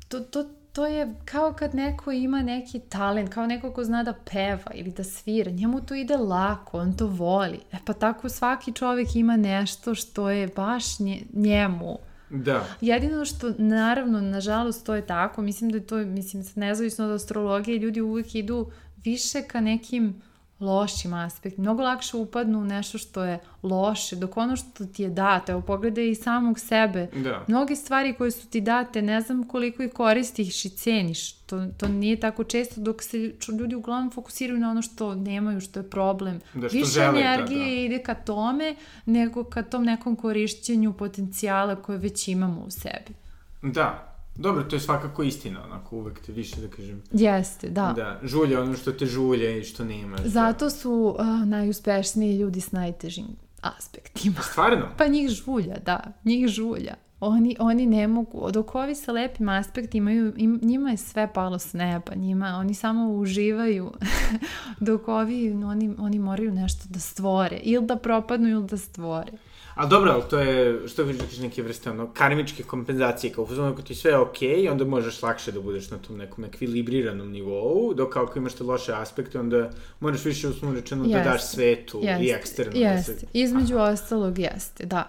to, to, to je kao kad neko ima neki talent, kao neko ko zna da peva ili da svira, njemu to ide lako, on to voli. E pa tako svaki čovjek ima nešto što je baš nje, njemu. Da. Jedino što, naravno, nažalost, to je tako, mislim da je to, mislim, nezavisno od astrologije, ljudi uvijek idu više ka nekim lošim aspektima. Mnogo lakše upadnu u nešto što je loše, dok ono što ti je dato, evo pogledaj i samog sebe. Da. Mnoge stvari koje su ti date, ne znam koliko ih koristiš i ceniš. To, to nije tako često dok se ljudi uglavnom fokusiraju na ono što nemaju, što je problem. Da, što Više žele, da, energije da. ide ka tome nego ka tom nekom korišćenju potencijala koje već imamo u sebi. Da. Dobro, to je svakako istina, onako, uvek te više, da kažem, Jeste, da. da, žulja ono što te žulja i što nemaš. Zato su uh, najuspešniji ljudi s najtežim aspektima. Da. Stvarno? Pa njih žulja, da, njih žulja. Oni, oni ne mogu, dok ovi sa lepim aspekt imaju, im, njima je sve palo s neba, njima, oni samo uživaju, dok ovi, oni, oni moraju nešto da stvore, ili da propadnu ili da stvore. Ali dobro, ali to je, što vi rekiš, neke vrste ono, karmičke kompenzacije, kao uzmano ako ti sve je okej, okay, onda možeš lakše da budeš na tom nekom ekvilibriranom nivou, dok ako imaš te loše aspekte, onda moraš više uslovno rečeno yes. da daš svetu yes. i eksterno. Jeste, da se... između Aha. ostalog jeste, da.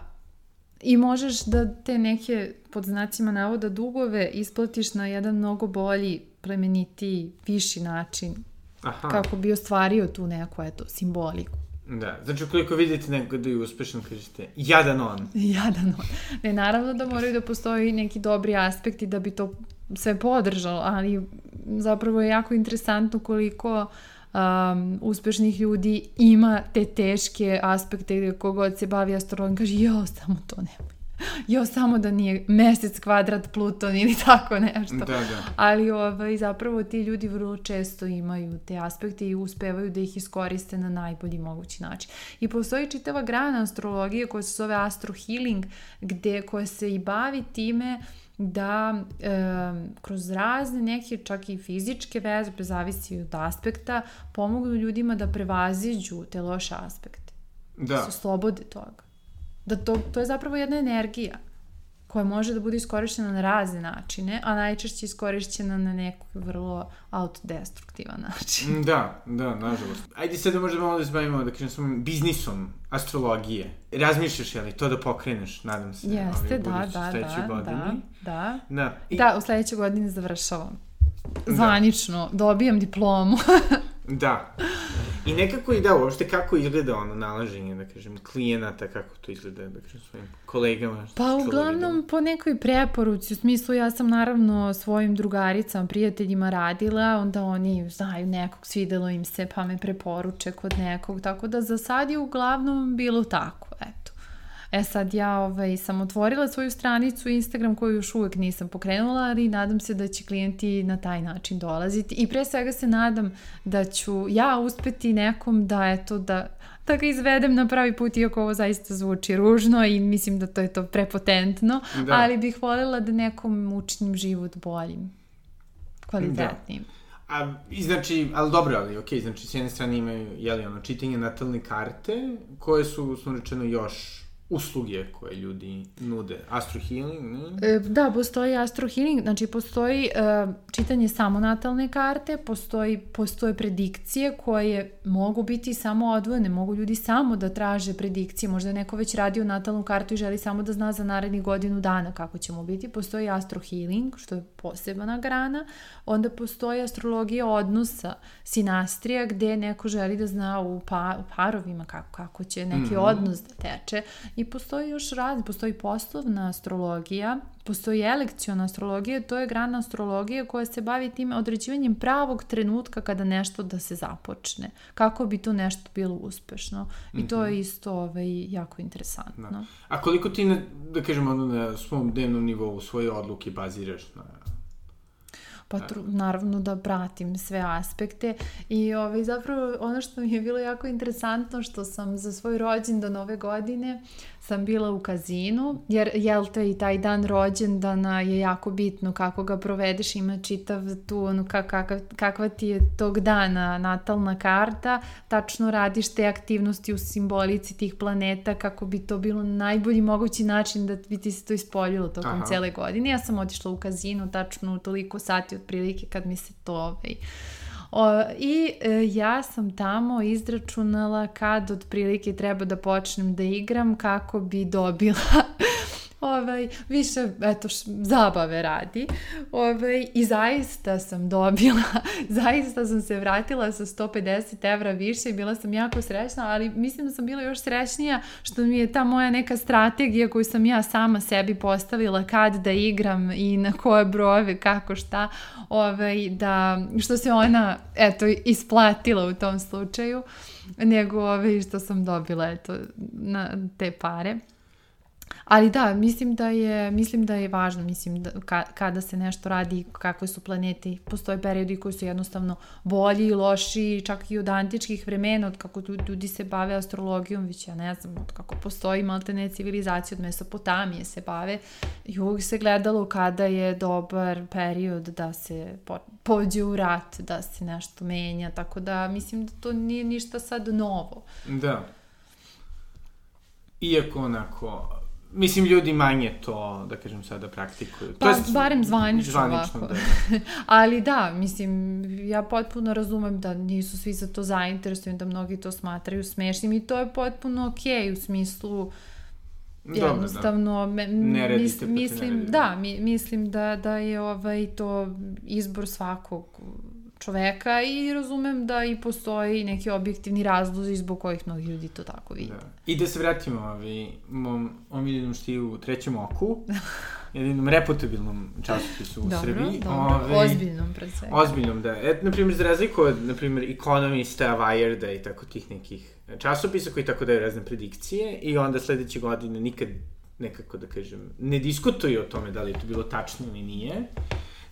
I možeš da te neke, pod znacima navoda, dugove isplatiš na jedan mnogo bolji, plemenitiji, viši način, Aha. kako bi ostvario tu neku, eto, simboliku. Da, znači ukoliko vidite nekog da je uspešan, kažete, jadan on. Jadan on. Ne, naravno da moraju da postoji neki dobri aspekti da bi to sve podržalo, ali zapravo je jako interesantno koliko um, uspešnih ljudi ima te teške aspekte gde kogod se bavi astrologijom kaže, jo, samo to nemoj jo, samo da nije mesec, kvadrat, Pluton ili tako nešto. Da, da. Ali ovaj, zapravo ti ljudi vrlo često imaju te aspekte i uspevaju da ih iskoriste na najbolji mogući način. I postoji čitava grana astrologije koja se zove Astro Healing, gde koja se i bavi time da e, kroz razne neke čak i fizičke vežbe, zavisi od aspekta, pomognu ljudima da prevaziđu te loše aspekte. Da. Da se slobode toga. Da to, to je zapravo jedna energija koja može da bude iskorišćena na razne načine, a najčešće iskorišćena na neku vrlo autodestruktivan način. Mm, da, da, nažalost. Ajde sad da možda malo da se bavimo, da kažem, svojim biznisom astrologije. Razmišljaš je li to da pokreneš, nadam se, Jeste, da, da, da, godini. da, da. Da, I... da, u sledećoj godini završavam. Da. Zvanično, da. dobijam diplomu. da. I nekako i da, uopšte kako izgleda ono nalaženje, da kažem, klijenata, kako to izgleda, da kažem, svojim kolegama. Pa uglavnom po nekoj preporuci, u smislu ja sam naravno svojim drugaricama, prijateljima radila, onda oni znaju nekog, svidelo im se, pa me preporuče kod nekog, tako da za sad je uglavnom bilo tako, eto. E sad ja ovaj, sam otvorila svoju stranicu Instagram koju još uvek nisam pokrenula, ali nadam se da će klijenti na taj način dolaziti i pre svega se nadam da ću ja uspeti nekom da eto da da ga izvedem na pravi put, iako ovo zaista zvuči ružno i mislim da to je to prepotentno, da. ali bih voljela da nekom učinim život boljim, kvalitetnim. Da. A, i znači, ali dobro, ali okay, znači s jedne strane imaju, jeli ono, čitanje natalne karte, koje su, uslovno rečeno, još usluge koje ljudi nude. Astro Healing, ne? E, da, postoji Astro Healing, znači postoji uh, čitanje samonatalne karte, postoji, postoje predikcije koje mogu biti samo odvojene, mogu ljudi samo da traže predikcije, možda je neko već radio natalnu kartu i želi samo da zna za narednih godinu dana kako ćemo biti. Postoji Astro Healing, što je posebna grana, onda postoji astrologija odnosa, sinastrija, gde neko želi da zna u, pa, u parovima kako, kako će neki mm -hmm. odnos da teče I postoji još rad, postoji poslovna astrologija, postoji elekciona astrologija, to je grana astrologije koja se bavi tim određivanjem pravog trenutka kada nešto da se započne. Kako bi to nešto bilo uspešno. I mm -hmm. to je mhm. isto ovaj, jako interesantno. Da. A koliko ti, na, da kažemo, na svom dnevnom nivou svoje odluke baziraš na pa tru, naravno da pratim sve aspekte i ovaj, zapravo ono što mi je bilo jako interesantno što sam za svoj rođendan ove godine sam bila u kazinu, jer jel te i taj dan rođendana je jako bitno kako ga provedeš, ima čitav tu ono kakav, kakva ti je tog dana natalna karta, tačno radiš te aktivnosti u simbolici tih planeta kako bi to bilo najbolji mogući način da bi ti se to ispoljilo tokom Aha. cele godine. Ja sam otišla u kazinu tačno toliko sati otprilike kad mi se to ovaj, O, I e, ja sam tamo izračunala kad otprilike treba da počnem da igram kako bi dobila ovaj, više, eto, š, zabave radi. Ovaj, I zaista sam dobila, zaista sam se vratila sa 150 evra više i bila sam jako srećna, ali mislim da sam bila još srećnija što mi je ta moja neka strategija koju sam ja sama sebi postavila kad da igram i na koje brojeve, kako šta, ovaj, da, što se ona, eto, isplatila u tom slučaju, nego ovaj, što sam dobila, eto, na te pare. Ali da, mislim da je, mislim da je važno, mislim da, ka, kada se nešto radi, kakve su planete, postoje periodi koji su jednostavno bolji i loši, čak i od antičkih vremena, od kako ljudi se bave astrologijom, već ja ne znam, od kako postoji maltene civilizacije, od Mesopotamije se bave, i uvijek se gledalo kada je dobar period da se po, pođe u rat, da se nešto menja, tako da mislim da to nije ništa sad novo. Da. Iako onako, Mislim, ljudi manje to, da kažem sada, praktikuju. Pa, to jest, barem zvanično, zvanično ovako. Da. Ali da, mislim, ja potpuno razumem da nisu svi za to zainteresovani, da mnogi to smatraju smešnim i to je potpuno okej okay, u smislu Dobro, jednostavno da. me, mis, mislim da mi, mislim da da je ovaj to izbor svakog čoveka i razumem da i postoji neki objektivni razlozi zbog kojih mnogi ljudi to tako vide. Da. I da se vratimo ovi, mom omiljenom štivu u trećem oku, jedinom reputabilnom časopisu u dobro, Srbiji. Dobro, ovi, ozbiljnom pred svega. Ozbiljnom, da. Et, na primjer, za razliku od, na primjer, Economista, Wireda i tako tih nekih časopisa koji tako daju razne predikcije i onda sledeće godine nikad nekako da kažem, ne diskutuju o tome da li je to bilo tačno ili nije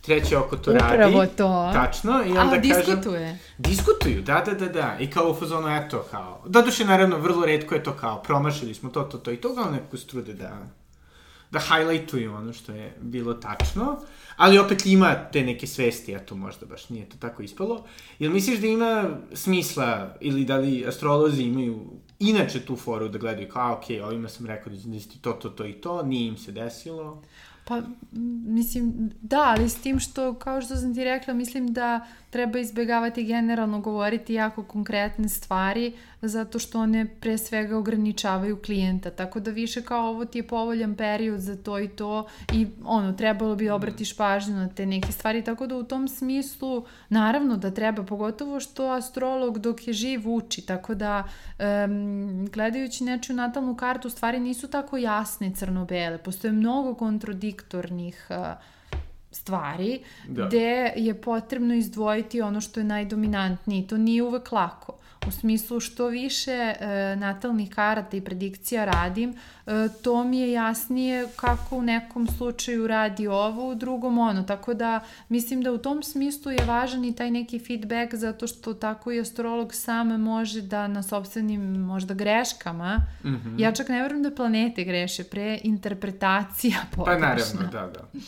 treće oko to Upravo radi. Upravo to. Tačno. I onda A, diskutuje. Kažem, diskutuju, da, da, da, da. I kao u fazonu, eto, kao. Doduše, naravno, vrlo redko je to kao, promašili smo to, to, to i to, kao neko strude da da highlightuju ono što je bilo tačno, ali opet ima te neke svesti, eto možda baš nije to tako ispalo. Jel misliš da ima smisla ili da li astrolozi imaju inače tu foru da gledaju kao, ok, ovima sam rekao da će desiti to, to, to i to, nije im se desilo? Pa, mislim, da, ali s tim što, kao što sam ti rekla, mislim da treba izbegavati generalno govoriti jako konkretne stvari, zato što one pre svega ograničavaju klijenta, tako da više kao ovo ti je povoljan period za to i to i ono, trebalo bi obratiš pažnju na te neke stvari, tako da u tom smislu, naravno da treba, pogotovo što astrolog dok je živ uči, tako da um, gledajući nečiju natalnu kartu stvari nisu tako jasne crno-bele, postoje mnogo kontradiktornih uh, stvari da. gde je potrebno izdvojiti ono što je najdominantnije. To nije uvek lako. U smislu što više e, natalnih karata i predikcija radim, e, to mi je jasnije kako u nekom slučaju radi ovo, u drugom ono. Tako da mislim da u tom smislu je važan i taj neki feedback zato što tako i astrolog sam može da na sobstvenim možda greškama, mm -hmm. ja čak ne verujem da planete greše, pre interpretacija pogrešna. Pa naravno, da, da.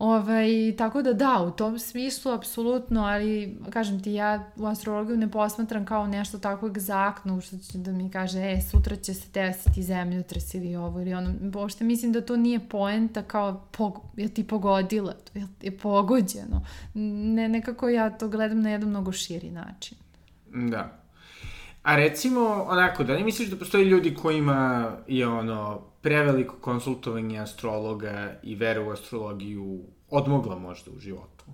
Ovaj, tako da da, u tom smislu apsolutno, ali kažem ti, ja u astrologiju ne posmatram kao nešto tako egzaktno, što će da mi kaže, e, sutra će se desiti zemljotres ili ovo ili ono. Bošte mislim da to nije poenta kao, pog, je ti pogodila, je, je pogođeno. Ne, nekako ja to gledam na jedan mnogo širi način. Da. A recimo, onako, da li misliš da postoji ljudi kojima je ono, preveliko konsultovanje astrologa i vera u astrologiju odmogla možda u životu?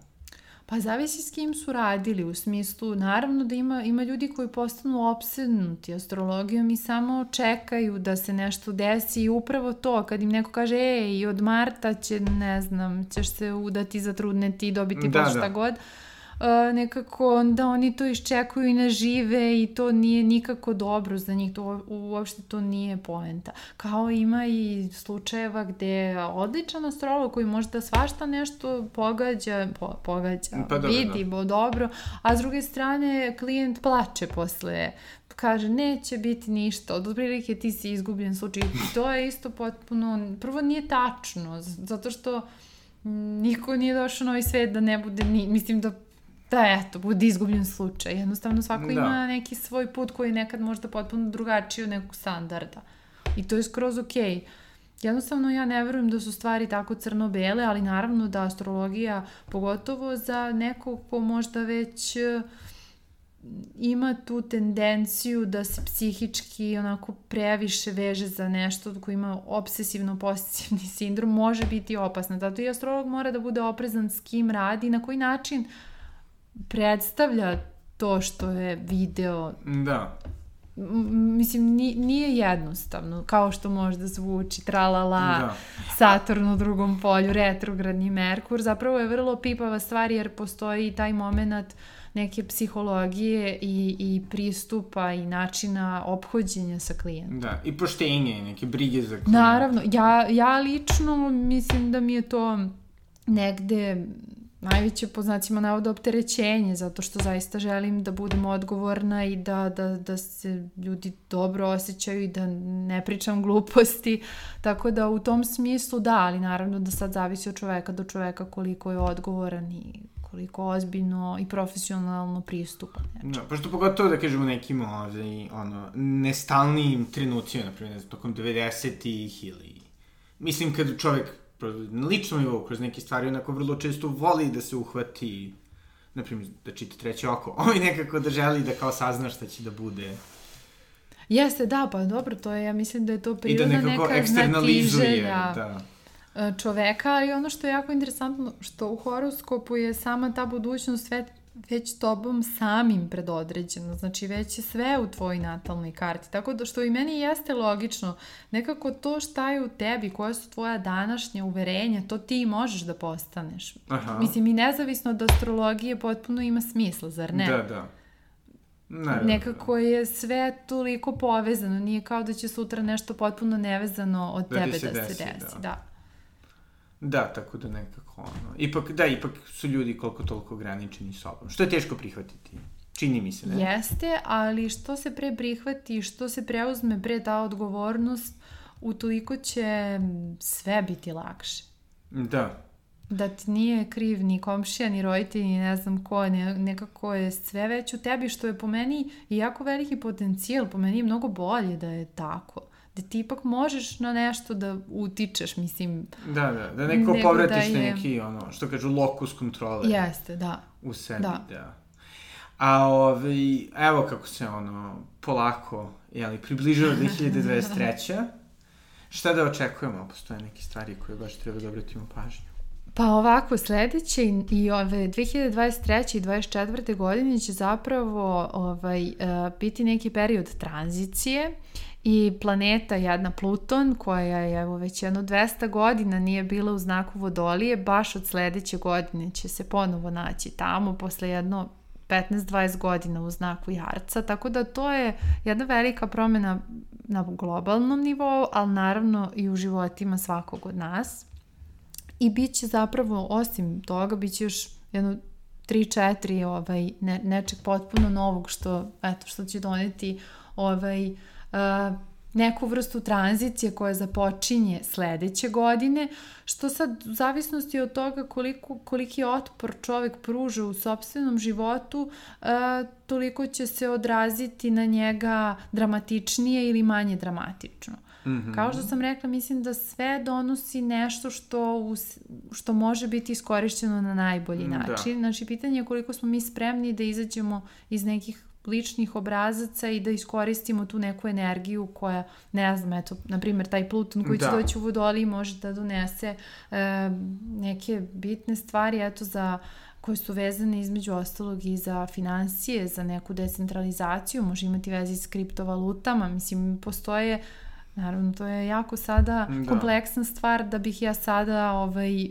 Pa zavisi s kim su radili, u smislu, naravno da ima, ima ljudi koji postanu obsednuti astrologijom i samo čekaju da se nešto desi i upravo to, kad im neko kaže, ej, od marta će, ne znam, ćeš se udati, zatrudneti i dobiti da, pa šta da. god, uh, nekako onda oni to iščekuju i ne žive i to nije nikako dobro za njih, to uopšte to nije poenta. Kao ima i slučajeva gde odličan astrolog koji možda svašta nešto pogađa, po, pogađa, pa, dobro, vidi da. dobro, a s druge strane klijent plače posle kaže neće biti ništa, od otprilike ti si izgubljen slučaj. I to je isto potpuno, prvo nije tačno, zato što niko nije došao na ovaj svet da ne bude, ni, mislim da da eto, bude izgubljen slučaj. Jednostavno svako da. ima neki svoj put koji je nekad možda potpuno drugačiji od nekog standarda. I to je skroz okej. Okay. Jednostavno ja ne verujem da su stvari tako crno-bele, ali naravno da astrologija, pogotovo za nekog ko možda već e, ima tu tendenciju da se psihički onako previše veže za nešto ko ima obsesivno-posesivni sindrom, može biti opasna. Zato i astrolog mora da bude oprezan s kim radi, na koji način uh, predstavlja to što je video. Da. Mislim, nije jednostavno, kao što možda zvuči, tralala, da. Saturn u drugom polju, retrogradni Merkur, zapravo je vrlo pipava stvar jer postoji taj moment neke psihologije i, i pristupa i načina ophođenja sa klijentom. Da, i poštenje, neke brige za klijenta. Naravno, ja, ja lično mislim da mi je to negde najveće po znacima navoda opterećenje, zato što zaista želim da budem odgovorna i da, da, da se ljudi dobro osjećaju i da ne pričam gluposti, tako da u tom smislu da, ali naravno da sad zavisi od čoveka do čoveka koliko je odgovoran i koliko ozbiljno i profesionalno pristupa. Da, pošto pogotovo da kažemo nekim ovaj, ono, nestalnijim trenucima, na primjer, tokom 90-ih ili... Mislim, kad čovek na ličnom nivou, kroz neke stvari, onako vrlo često voli da se uhvati, na primjer, da čita treće oko, ovaj nekako da želi da kao sazna šta će da bude. Jeste, da, pa dobro, to je, ja mislim da je to prirodna neka. I da nekako eksternalizuje, da e, čoveka, ali ono što je jako interesantno, što u horoskopu je sama ta budućnost već tobom samim predodređeno, znači već je sve u tvojoj natalnoj karti, tako da što i meni jeste logično, nekako to šta je u tebi, koje su tvoja današnja uverenja, to ti možeš da postaneš. Aha. Mislim, i nezavisno od astrologije potpuno ima smisla, zar ne? Da, da. Ne, Nekako je sve toliko povezano, nije kao da će sutra nešto potpuno nevezano od da tebe da se desi. desi da. da. Da, tako da nekako ono. Ipak, da, ipak su ljudi koliko toliko ograničeni sobom. Što je teško prihvatiti. Čini mi se, ne? Jeste, ali što se pre prihvati, što se preuzme pre ta odgovornost, utoliko će sve biti lakše. Da. Da ti nije kriv ni komšija, ni roditelj, ni ne znam ko, ne, nekako je sve već u tebi, što je po meni jako veliki potencijal, po meni je mnogo bolje da je tako da ti ipak možeš na nešto da utičeš, mislim. Da, da, da neko povratiš da je... neki, ono, što kažu, lokus kontrole. Jeste, da. U sebi, da. da. A ovaj, evo kako se ono, polako, jeli, približava 2023. Šta da očekujemo? Postoje neke stvari koje baš treba da obratimo pažnju. Pa ovako, sledeće i, i ove 2023. i 2024. godine će zapravo ovaj, uh, biti neki period tranzicije i planeta jedna Pluton koja je evo već jedno 200 godina nije bila u znaku Vodolije, baš od sledeće godine će se ponovo naći tamo posle jedno 15-20 godina u znaku Jarca, tako da to je jedna velika promena na globalnom nivou, ali naravno i u životima svakog od nas. I bit će zapravo, osim toga, bit će još jedno 3-4 ovaj, ne, nečeg potpuno novog što, eto, što će doneti ovaj, uh, neku vrstu tranzicije koja započinje sledeće godine, što sad u zavisnosti od toga koliko, koliki otpor čovek pruža u sobstvenom životu, uh, toliko će se odraziti na njega dramatičnije ili manje dramatično. Mm -hmm. Kao što sam rekla, mislim da sve donosi nešto što, us, što može biti iskorišćeno na najbolji da. način. Da. Znači, pitanje je koliko smo mi spremni da izađemo iz nekih ličnih obrazaca i da iskoristimo tu neku energiju koja, ne znam, eto, na primjer, taj Pluton koji da. će doći u Vodoli može da donese e, neke bitne stvari, eto, za koje su vezane između ostalog i za financije, za neku decentralizaciju, može imati vezi s kriptovalutama, mislim, postoje Naravno, to je jako sada da. kompleksna stvar da bih ja sada ovaj,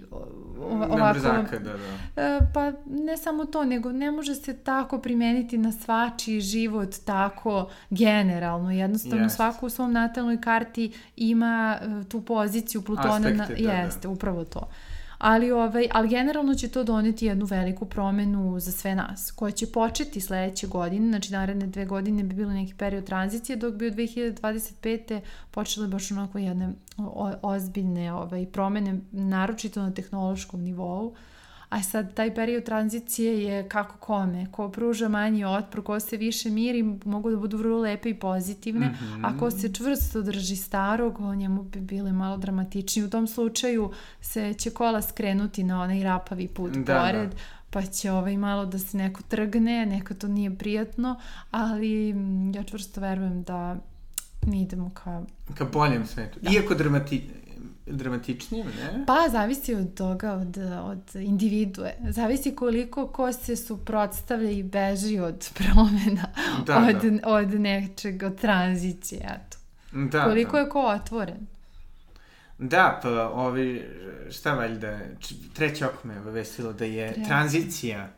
ovako... Brzaka, da, da. E, pa ne samo to, nego ne može se tako primeniti na svačiji život tako generalno. Jednostavno Jest. svako u svom natalnoj karti ima e, tu poziciju Plutona. Aspekte, na, da, jeste, da. upravo to. Uh, ali, ovaj, ali generalno će to doneti jednu veliku promenu za sve nas, koja će početi sledeće godine, znači naredne dve godine bi bilo neki period tranzicije, dok bi od 2025. počele baš onako jedne ozbiljne ovaj, promene, naročito na tehnološkom nivou. Uh, A sad, taj period tranzicije je kako kome, ko pruža manji otpor, ko se više miri, mogu da budu vrlo lepe i pozitivne, mm -hmm. a ko se čvrsto drži starog, o njemu bi bile malo dramatični. U tom slučaju se će kola skrenuti na onaj rapavi put da, pored, da pa će ovaj malo da se neko trgne, neko to nije prijatno, ali ja čvrsto verujem da mi idemo ka... Ka boljem svetu. Da. Iako dramati, dramatičnije, ne? Pa, zavisi od toga, od, od individue. Zavisi koliko ko se suprotstavlja i beži od promena, da, od, da. od nečeg, od tranzicije, eto. Da, koliko da. je ko otvoren. Da, pa ovi, šta valjda, treće oko me vesilo da je Tre. tranzicija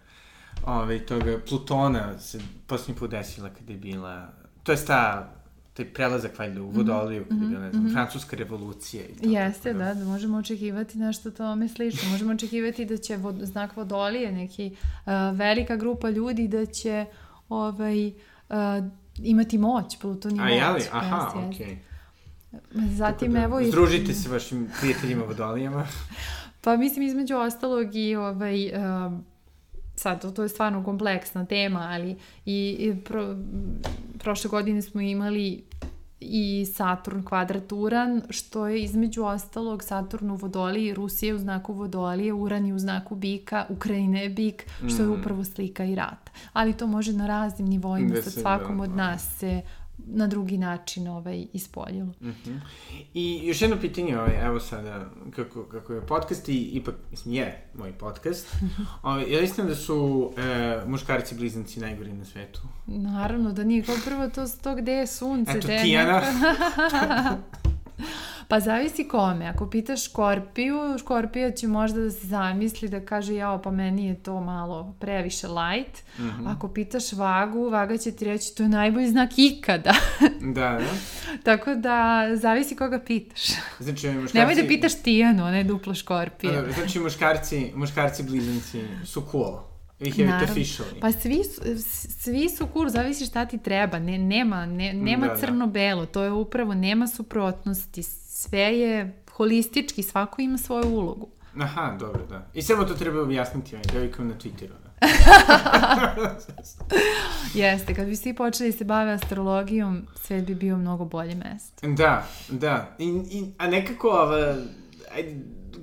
ove, toga Plutona se posljednji put desila kada je bila, to je ta taj prelazak valjda u vodoliju, kada je bila, ne znam, mm -hmm. francuska revolucija i tako. Jeste, da, da možemo očekivati nešto tome slično. Možemo očekivati da će vod, znak vodolije, neki uh, velika grupa ljudi da će ovaj, uh, imati moć, Pluton A moć. jeli? Aha, okej. Okay. Zatim, da, evo... Združite se vašim prijateljima vodolijama. pa mislim, između ostalog i ovaj... Uh, sad, to, to je stvarno kompleksna tema, ali i, i pro, prošle godine smo imali i Saturn kvadraturan, što je između ostalog Saturn u vodoliji, Rusija u znaku vodolije, Uran je u znaku bika, Ukrajina je bik, što je mm. upravo slika i rata. Ali to može na raznim nivoima, sa svakom da, od da. nas se na drugi način ovaj, ispoljilo. Mm -hmm. I još jedno pitanje, ovaj, evo sada, kako, kako je podcast i ipak, mislim, je moj podcast, ovaj, ja mislim da su e, muškarci blizanci najgori na svetu? Naravno da nije, kao prvo to, to gde je sunce, Eto, je Tijana. Pa zavisi kome. Ako pitaš Škorpiju, Škorpija će možda da se zamisli da kaže jao pa meni je to malo previše light. Mm -hmm. Ako pitaš Vagu, Vaga će ti reći to je najbolji znak ikada. da, da. Tako da zavisi koga pitaš. Znači, muškarci... Nemoj da pitaš Tijanu, ona je duplo Škorpija. Da, znači muškarci, muškarci blizanci su cool. Naravno. it officially. Pa svi, svi su cool, zavisi šta ti treba. Ne, nema ne, nema da, da. crno-belo, to je upravo, nema suprotnosti sve je holistički, svako ima svoju ulogu. Aha, dobro, da. I samo to treba objasniti ovaj devikom na Twitteru. Da. Jeste, kad bi svi počeli da se bave astrologijom, svet bi bio mnogo bolje mesto. Da, da. I, i, a nekako, ova,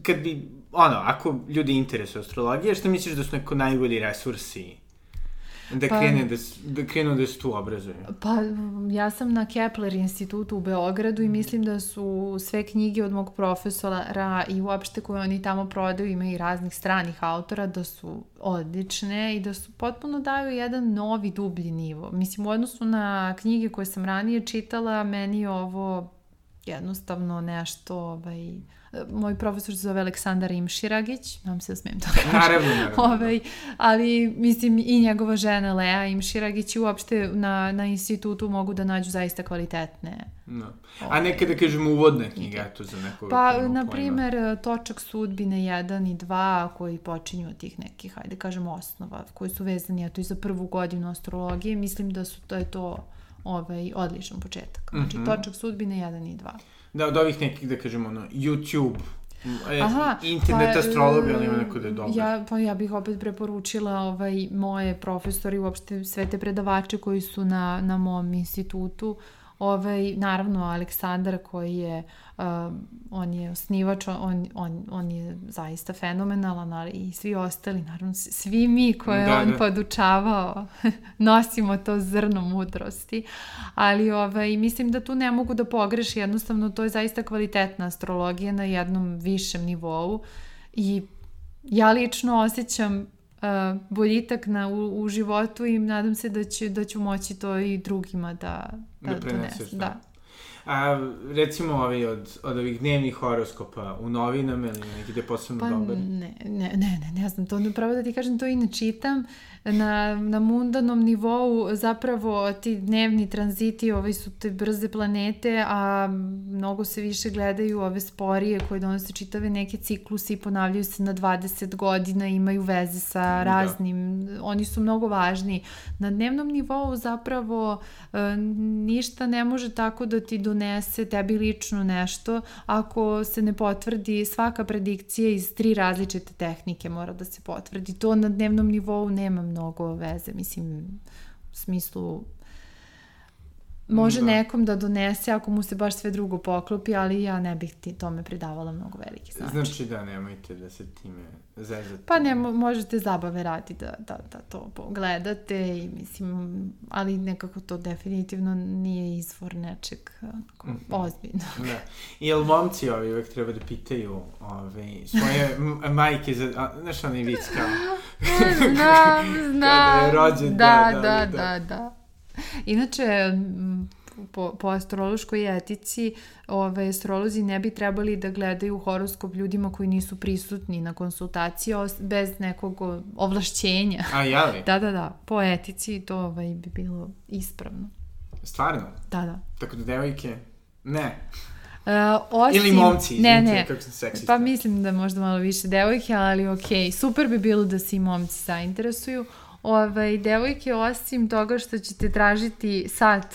kad bi, ono, ako ljudi interesuju astrologije, šta misliš da su neko najbolji resursi Da pa, krene da, da krenu da se tu obrazuju. Pa ja sam na Kepler institutu u Beogradu i mislim da su sve knjige od mog profesora i uopšte koje oni tamo prodaju ima i raznih stranih autora da su odlične i da su potpuno daju jedan novi dublji nivo. Mislim u odnosu na knjige koje sam ranije čitala meni je ovo jednostavno nešto ovaj, moj profesor se zove Aleksandar Imširagić, nam se da smijem to kažem. Naravno, naravno. Ovaj, ali, mislim, i njegova žena Lea Imširagić i uopšte na, na institutu mogu da nađu zaista kvalitetne. No. A neka da kažemo uvodna knjiga, eto, za nekog Pa, na primer, Točak sudbine 1 i 2, koji počinju od tih nekih, hajde kažemo, osnova, koji su vezani, eto, i za prvu godinu astrologije, mislim da su, to je to ovaj, odličan početak. Znači, mm -hmm. Točak sudbine 1 i 2 da od ovih nekih, da kažemo, ono, YouTube, e, Aha, internet pa, astrologa, ali ima neko da je dobro. Ja, pa ja bih opet preporučila ovaj, moje profesori, uopšte sve te predavače koji su na, na mom institutu, ovaj, naravno Aleksandar koji je uh, on je osnivač, on, on, on je zaista fenomenalan, ali i svi ostali, naravno svi mi koje da, on da. podučavao nosimo to zrno mudrosti, ali ovaj, mislim da tu ne mogu da pogreši, jednostavno to je zaista kvalitetna astrologija na jednom višem nivou i ja lično osjećam boljitak na, u, u životu i nadam se da ću, da ću moći to i drugima da, da, da donesem. Da. A recimo ovi od, od ovih dnevnih horoskopa u novinama ili neki gde posebno pa, dobar? Ne, ne, ne, ne, ne znam, to pravo da ti kažem, to i ne čitam. Na, na mundanom nivou zapravo ti dnevni tranziti, ove su te brze planete, a mnogo se više gledaju ove sporije koje donose čitave neke ciklusi i ponavljaju se na 20 godina, imaju veze sa da. raznim, da. oni su mnogo važni. Na dnevnom nivou zapravo e, ništa ne može tako da ti donese tebi lično nešto ako se ne potvrdi svaka predikcija iz tri različite tehnike mora da se potvrdi. To na dnevnom nivou nema mnogo veze, mislim, u smislu Može da. nekom da donese ako mu se baš sve drugo poklopi, ali ja ne bih ti tome pridavala mnogo veliki značaj. Znači da, nemojte da se time zezate. Pa ne, možete zabave radi da, da, da to pogledate i mislim, ali nekako to definitivno nije izvor nečeg mm -hmm. ozbiljno. Da. I jel momci ovi uvek treba da pitaju ove, svoje majke za, a, znaš onaj vic kao? znam, znam. Kada je rođen, da, da, da, da. da. da. Inače, po, po astrološkoj etici ove, astrolozi ne bi trebali da gledaju horoskop ljudima koji nisu prisutni na konsultaciji bez nekog ovlašćenja. A, jeli? Da, da, da. Po etici to ovaj, bi bilo ispravno. Stvarno? Da, da. Tako da devojke, ne. Uh, osim, Ili momci, ne, ne, kako sam seksista. Pa mislim da možda malo više devojke, ali okej, okay. super bi bilo da se i momci zainteresuju. Ovaj, devojke, osim toga što ćete tražiti sat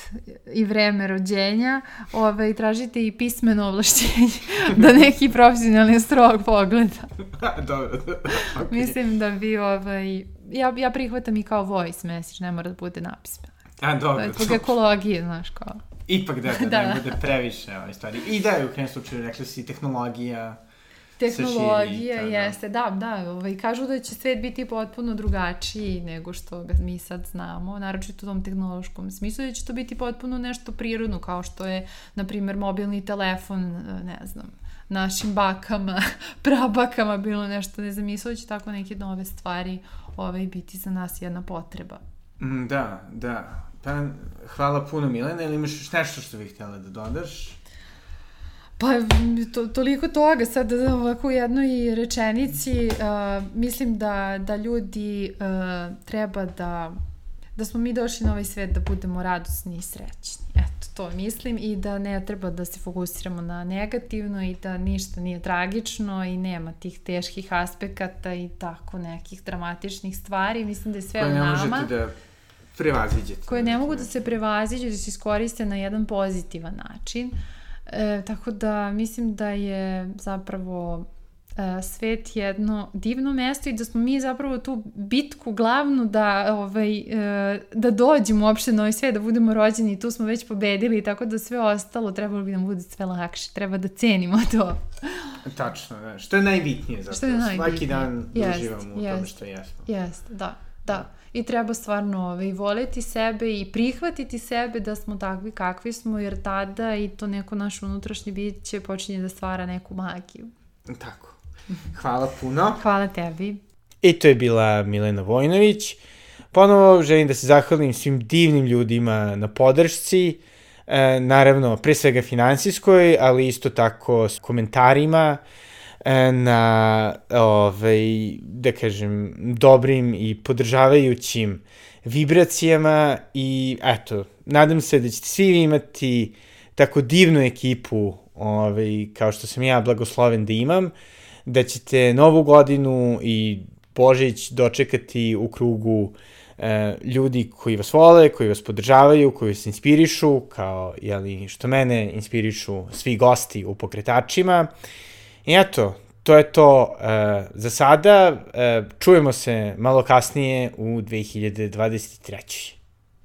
i vreme rođenja, ovaj, tražite i pismeno ovlašćenje da neki profesionalni strog pogleda. Dobro, okay. Mislim da bi, ovaj, ja, ja prihvatam i kao voice message, ne mora da bude napismeno. A, dobro. To je zbog ekologije, znaš, kao. Ipak da, da, da. ne bude previše ovaj stvari. I da, u krenu slučaju, rekli si, tehnologija Tehnologija širi, jeste, da, da, ovaj, kažu da će svet biti potpuno drugačiji nego što ga mi sad znamo, naročito u tom tehnološkom smislu, da će to biti potpuno nešto prirodno, kao što je, na primjer, mobilni telefon, ne znam, našim bakama, prabakama bilo nešto nezamislujući, tako neke nove stvari ovaj, biti za nas jedna potreba. Mm, da, da. Pa, hvala puno Milena, ili imaš još nešto što bih htjela da dodaš? Pa, to, toliko toga, sad ovako u jednoj rečenici, uh, mislim da, da ljudi uh, treba da, da smo mi došli na ovaj svet da budemo radosni i srećni. Eto, to mislim i da ne treba da se fokusiramo na negativno i da ništa nije tragično i nema tih teških aspekata i tako nekih dramatičnih stvari. Mislim da je sve Koje u nama. ne možete da prevaziđete. Koje ne mogu da se prevaziđu, da se iskoriste na jedan pozitivan način. Uh, E, tako da mislim da je zapravo e, svet jedno divno mesto i da smo mi zapravo tu bitku glavnu da, ovaj, e, da dođemo uopšte na ovaj svet, da budemo rođeni i tu smo već pobedili, tako da sve ostalo trebalo bi nam bude sve lakše, treba da cenimo to. Tačno, da. Što je najbitnije zapravo. Što je najbitnije. Svaki dan jest, uživamo u jest, tome što jesmo. Jeste, da, da i treba stvarno ovaj, voleti sebe i prihvatiti sebe da smo takvi kakvi smo, jer tada i to neko naše unutrašnje biće počinje da stvara neku magiju. Tako. Hvala puno. Hvala tebi. I to je bila Milena Vojnović. Ponovo želim da se zahvalim svim divnim ljudima na podršci, e, naravno pre svega finansijskoj, ali isto tako s komentarima, E, na, ovaj, da kažem, dobrim i podržavajućim vibracijama i eto, nadam se da ćete svi imati tako divnu ekipu ovaj, kao što sam ja blagosloven da imam, da ćete novu godinu i Božić dočekati u krugu e, ljudi koji vas vole, koji vas podržavaju, koji vas inspirišu, kao jeli, što mene inspirišu svi gosti u pokretačima. I eto, to je to uh, za sada. Uh, čujemo se malo kasnije u 2023.